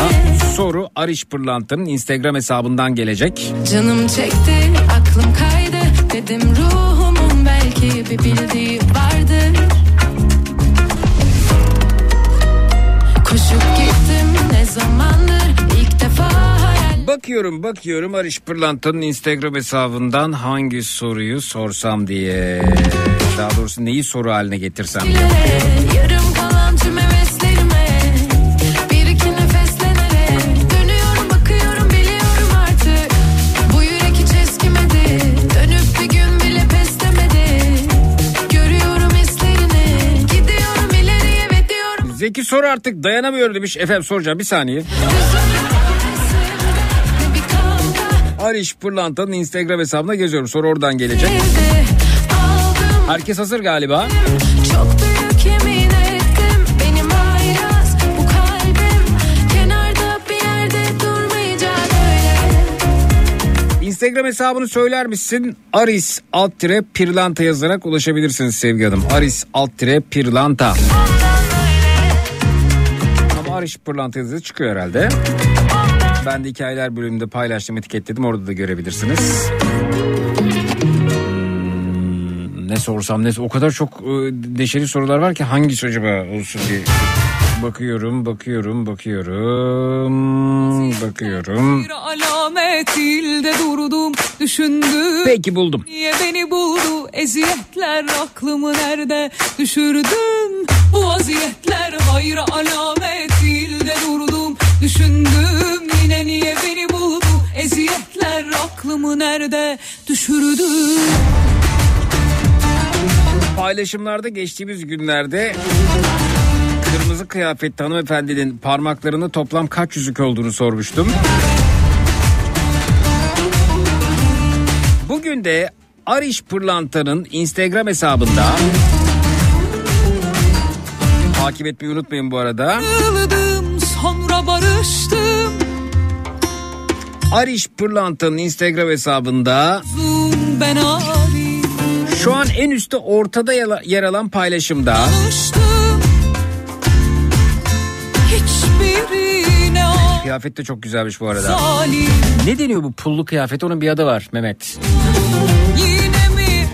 Soru Ariş Pırlanta'nın Instagram hesabından gelecek. Canım çekti, Bakıyorum bakıyorum Ariş Pırlanta'nın Instagram hesabından hangi soruyu sorsam diye. Daha doğrusu neyi soru haline getirsem. Yarım kalan tüm heveslerime Bir iki nefeslenerek Dönüyorum bakıyorum biliyorum artık Bu yürek hiç eskimedi Dönüp bir gün bile pes demedi Görüyorum hislerini Gidiyorum ileriye ve diyorum Zeki soru artık dayanamıyor demiş. Efendim soracağım bir saniye. Ariş Pırlanta'nın Instagram hesabına geziyorum. Soru oradan gelecek. Herkes hazır galiba. Çok büyük yemin ettim benim ayraz bu kalbim kenarda bir yerde durmayacak öyle. Instagram hesabını söyler misin? Aris alt tire Pirlanta yazarak ulaşabilirsiniz sevgili hanım. Aris alt tire Pirlanta. Ama Aris Pırlanta yazısı çıkıyor herhalde. Ben de hikayeler bölümünde paylaştım etiketledim. Orada da görebilirsiniz. Hmm, ne sorsam ne o kadar çok e, neşeli sorular var ki hangisi acaba olsun diye. Bakıyorum bakıyorum bakıyorum bakıyorum. Bir alamet ilde durdum düşündüm. Peki buldum. Niye beni buldu? Eziyetler aklımı nerede düşürdüm? Bu vaziyetler hayra alamet durdum Düşündüm yine niye beni buldu eziyetler aklımı nerede düşürdüm Paylaşımlarda geçtiğimiz günlerde kırmızı kıyafetli hanımefendinin parmaklarında toplam kaç yüzük olduğunu sormuştum. Bugün de Ariş Pırlanta'nın Instagram hesabında takip etmeyi unutmayın bu arada. Sonra barıştım Ariş Pırlanta'nın Instagram hesabında şu an en üstte ortada yer alan paylaşımda Hiçbirine kıyafet de çok güzelmiş bu arada. zalim Ne deniyor bu pullu kıyafet? Onun bir adı var Mehmet.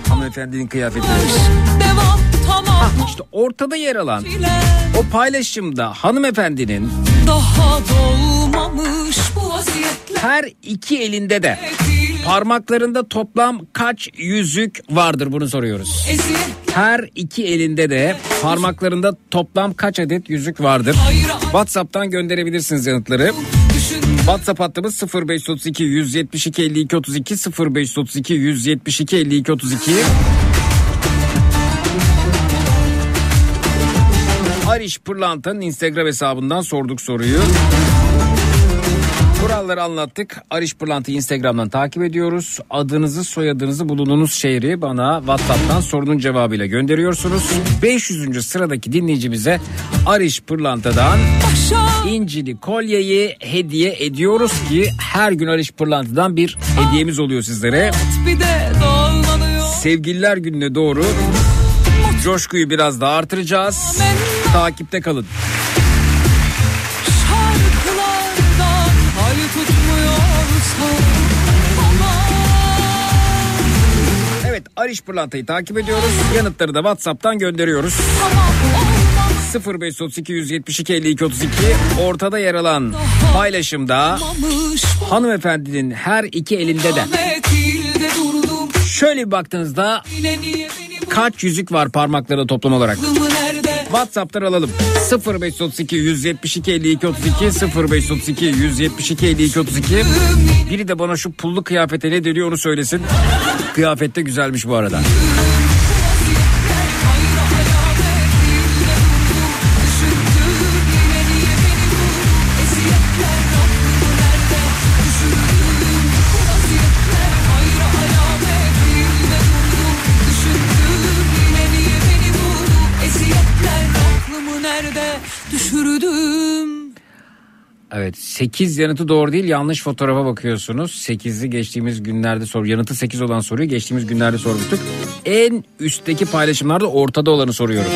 Hanımefendinin kıyafeti. devam tamam İşte ortada yer alan o paylaşımda hanımefendinin Daha dolmamış bu vaziyetler her iki elinde de parmaklarında toplam kaç yüzük vardır bunu soruyoruz. Her iki elinde de parmaklarında toplam kaç adet yüzük vardır? WhatsApp'tan gönderebilirsiniz yanıtları. WhatsApp hattımız 0532 172 52 32 0532 172 52 32. Ariş Pırlanta'nın Instagram hesabından sorduk soruyu. Kuralları anlattık. Ariş Pırlanta'yı Instagram'dan takip ediyoruz. Adınızı, soyadınızı, bulunduğunuz şehri bana WhatsApp'tan sorunun cevabıyla gönderiyorsunuz. 500. sıradaki dinleyicimize Ariş Pırlanta'dan İncili kolyeyi hediye ediyoruz ki her gün Ariş Pırlanta'dan bir hediyemiz oluyor sizlere. Sevgililer gününe doğru coşkuyu biraz daha artıracağız. Takipte kalın. Şarkılardan hal Evet Ariş Pırlanta'yı takip ediyoruz. Yanıtları da WhatsApp'tan gönderiyoruz. tamam olmam 0532 172 52 32 ortada yer alan paylaşımda hanımefendinin her iki elinde de şöyle bir baktığınızda kaç yüzük var parmaklarında toplam olarak? WhatsApp'tan alalım. 0532 172 52 32 0532 172 52 32 Biri de bana şu pullu kıyafete ne deniyor onu söylesin. Kıyafet de güzelmiş bu arada. 8 yanıtı doğru değil yanlış fotoğrafa bakıyorsunuz. 8'i geçtiğimiz günlerde sor. Yanıtı 8 olan soruyu geçtiğimiz günlerde sormuştuk. En üstteki paylaşımlarda ortada olanı soruyorum.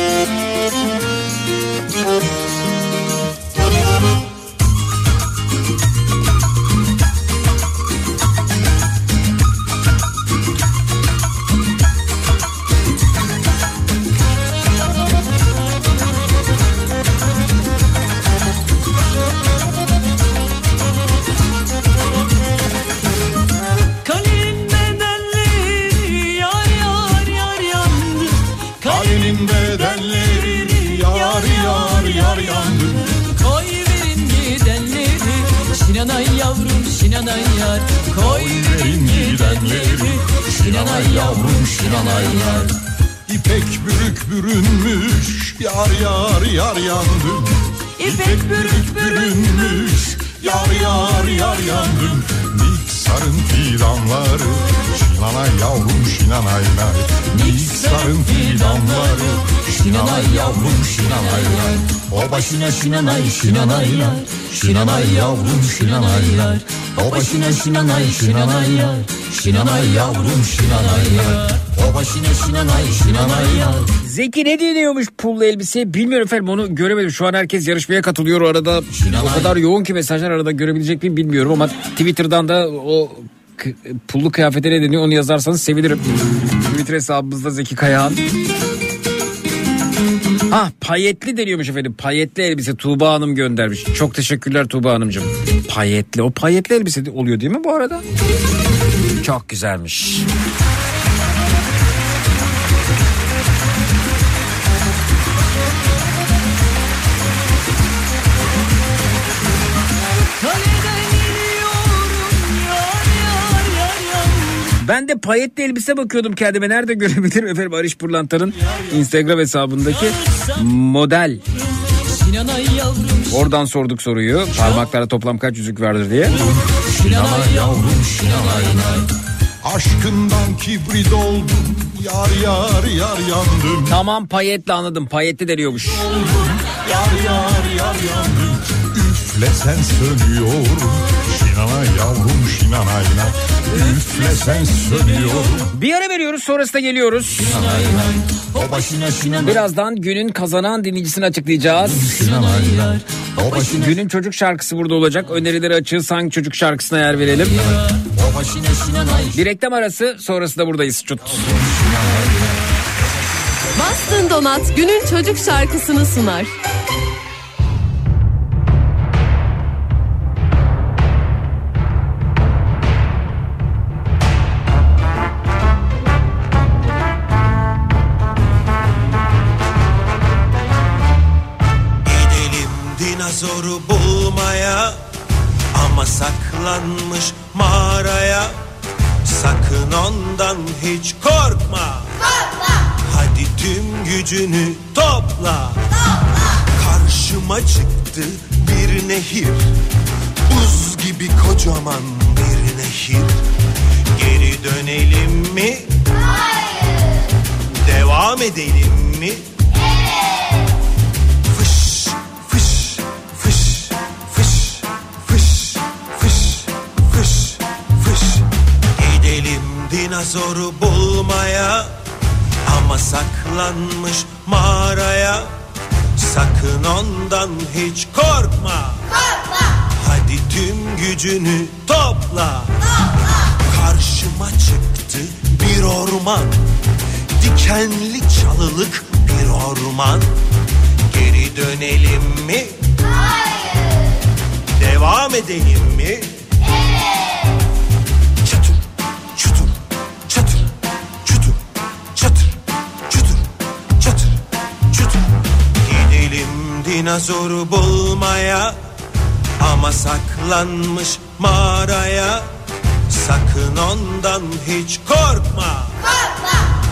Yar yar yandı Niksarın fidanları şinanay yavrum şinanay nay Niksarın fidanları şinanay yavrum şinanay nay O başına şinanay şinanay yar Şinanay yavrum şinanay yar O başına şinanay şinanay yar Şinanay yavrum şinanay yar O başına şinanay şinanay yar Zeki ne deniyormuş pullu elbise bilmiyorum efendim onu göremedim. Şu an herkes yarışmaya katılıyor arada. O kadar yoğun ki mesajlar arada görebilecek miyim bilmiyorum ama Twitter'dan da o pullu kıyafete ne deniyor onu yazarsanız sevinirim. Twitter hesabımızda Zeki Kayağan. Ah payetli deniyormuş efendim. Payetli elbise Tuğba Hanım göndermiş. Çok teşekkürler Tuğba Hanımcığım. Payetli. O payetli elbise oluyor değil mi bu arada? Çok güzelmiş. Ben de payetli elbise bakıyordum kendime. Nerede görebilirim efendim Barış Pırlanta'nın Instagram hesabındaki model. Oradan sorduk soruyu. Parmaklara toplam kaç yüzük vardır diye. Şinanay yavrum Şinanay Aşkından kibrit oldum Yar yar yar yandım Tamam payetli anladım. Payetli deniyormuş. Yar yar yar yandım Üflesen sönüyorum Şinanay yavrum şinanayla Üflesen sönüyorum Bir ara veriyoruz sonrasında geliyoruz. O başına şinanay Birazdan günün kazanan dinleyicisini açıklayacağız. Şinanaylar O başına Günün çocuk şarkısı burada olacak. Önerileri açığız. Hangi çocuk şarkısına yer verelim? O başına şinanay Bir reklam arası sonrası da buradayız. Çut. Bastın Donat günün çocuk şarkısını sunar. Dinozoru bulmaya Ama saklanmış mağaraya Sakın ondan hiç korkma. Hadi tüm gücünü topla. Karşıma çıktı bir nehir. Buz gibi kocaman bir nehir. Geri dönelim mi? Devam edelim mi? Dinozoru bulmaya Ama saklanmış mağaraya Sakın ondan hiç korkma. Hadi tüm gücünü topla. Karşıma çıktı bir orman. Dikenli çalılık bir orman. Geri dönelim mi? Devam edelim mi? Çatır, dinozoru bulmaya Ama saklanmış mağaraya. Sakın ondan hiç korkma.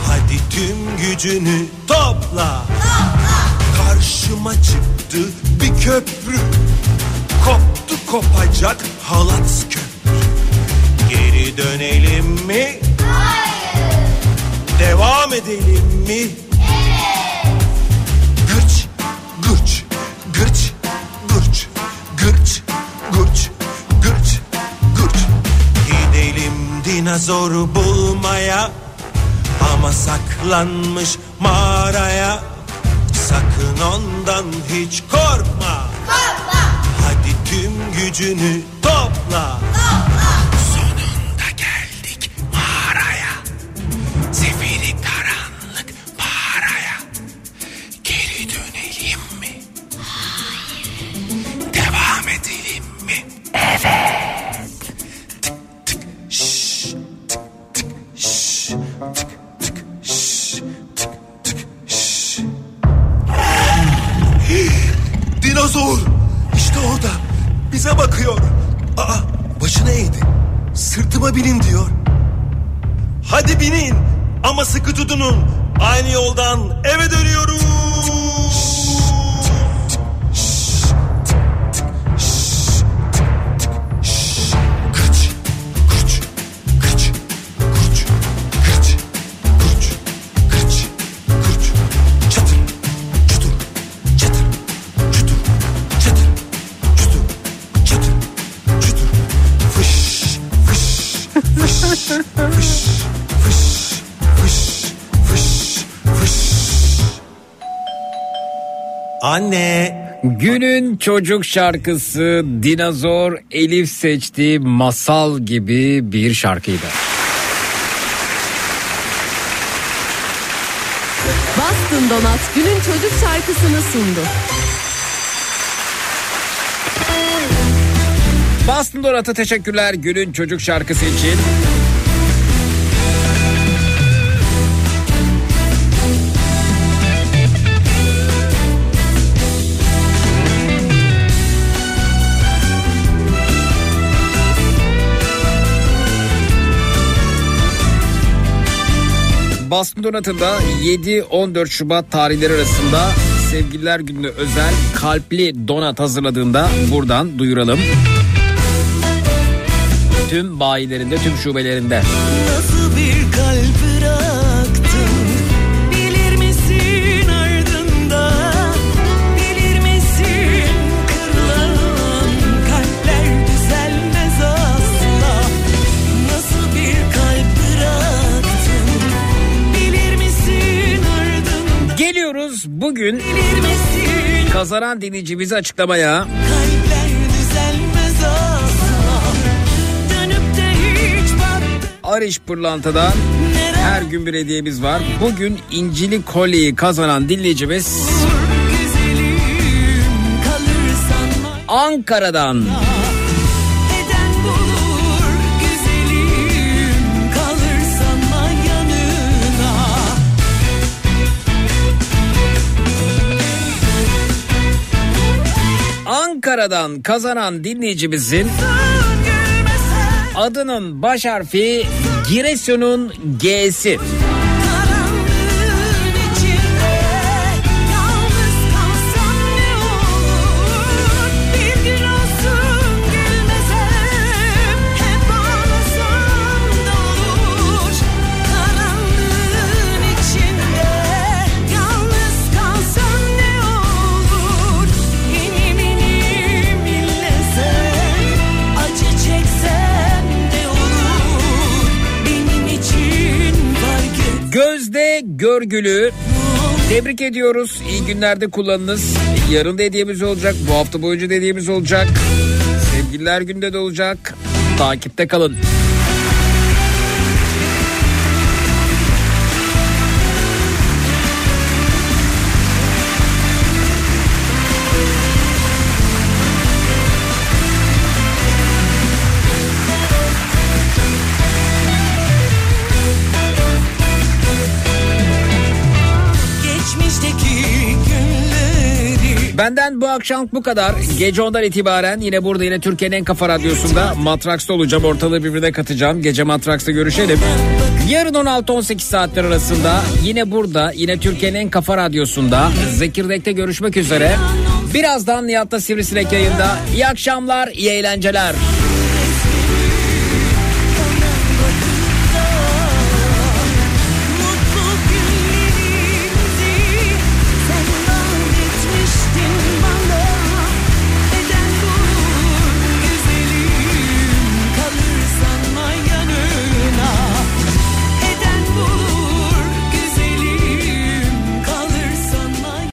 Hadi tüm gücünü topla. Karşıma çıktı bir köprü. Koptu kopacak halat köprü. Geri dönelim mi? Devam edelim mi? Dinozoru bulmaya Ama saklanmış mağaraya Sakın ondan hiç korkma. Hadi tüm gücünü topla. Sonunda binin ama sıkı tutunun. Aynı yoldan eve dönüyoruz. Günün çocuk şarkısı Dinozor Elif seçtiği masal gibi bir şarkıydı. Bastın Donat günün çocuk şarkısını sundu. Boston Donat'a teşekkürler günün çocuk şarkısı için. Boston Donat'ın da 7-14 Şubat tarihleri arasında Sevgililer Günü'ne özel kalpli donat hazırladığında buradan duyuralım. Tüm bayilerinde, tüm şubelerinde. Nasıl bir kalp bugün kazanan dinleyicimizi açıklamaya. Arış Pırlanta'dan her gün bir hediyemiz var. Bugün incili kolyeyi kazanan dinleyicimiz Ankara'dan. Ankara'dan kazanan dinleyicimizin adının baş harfi Giresun'un G'si. Görgülü. Tebrik ediyoruz. İyi günlerde kullanınız. Yarın da hediyemiz olacak. Bu hafta boyunca da hediyemiz olacak. Sevgililer günde de olacak. Takipte kalın. Benden bu akşam bu kadar. Gece ondan itibaren yine burada yine Türkiye'nin en kafa radyosunda Matraks'ta olacağım. Ortalığı birbirine katacağım. Gece Matraks'ta görüşelim. Yarın 16-18 saatler arasında yine burada yine Türkiye'nin en kafa radyosunda Zekirdek'te görüşmek üzere. Birazdan Nihat'ta Sivrisinek yayında. İyi akşamlar, iyi eğlenceler.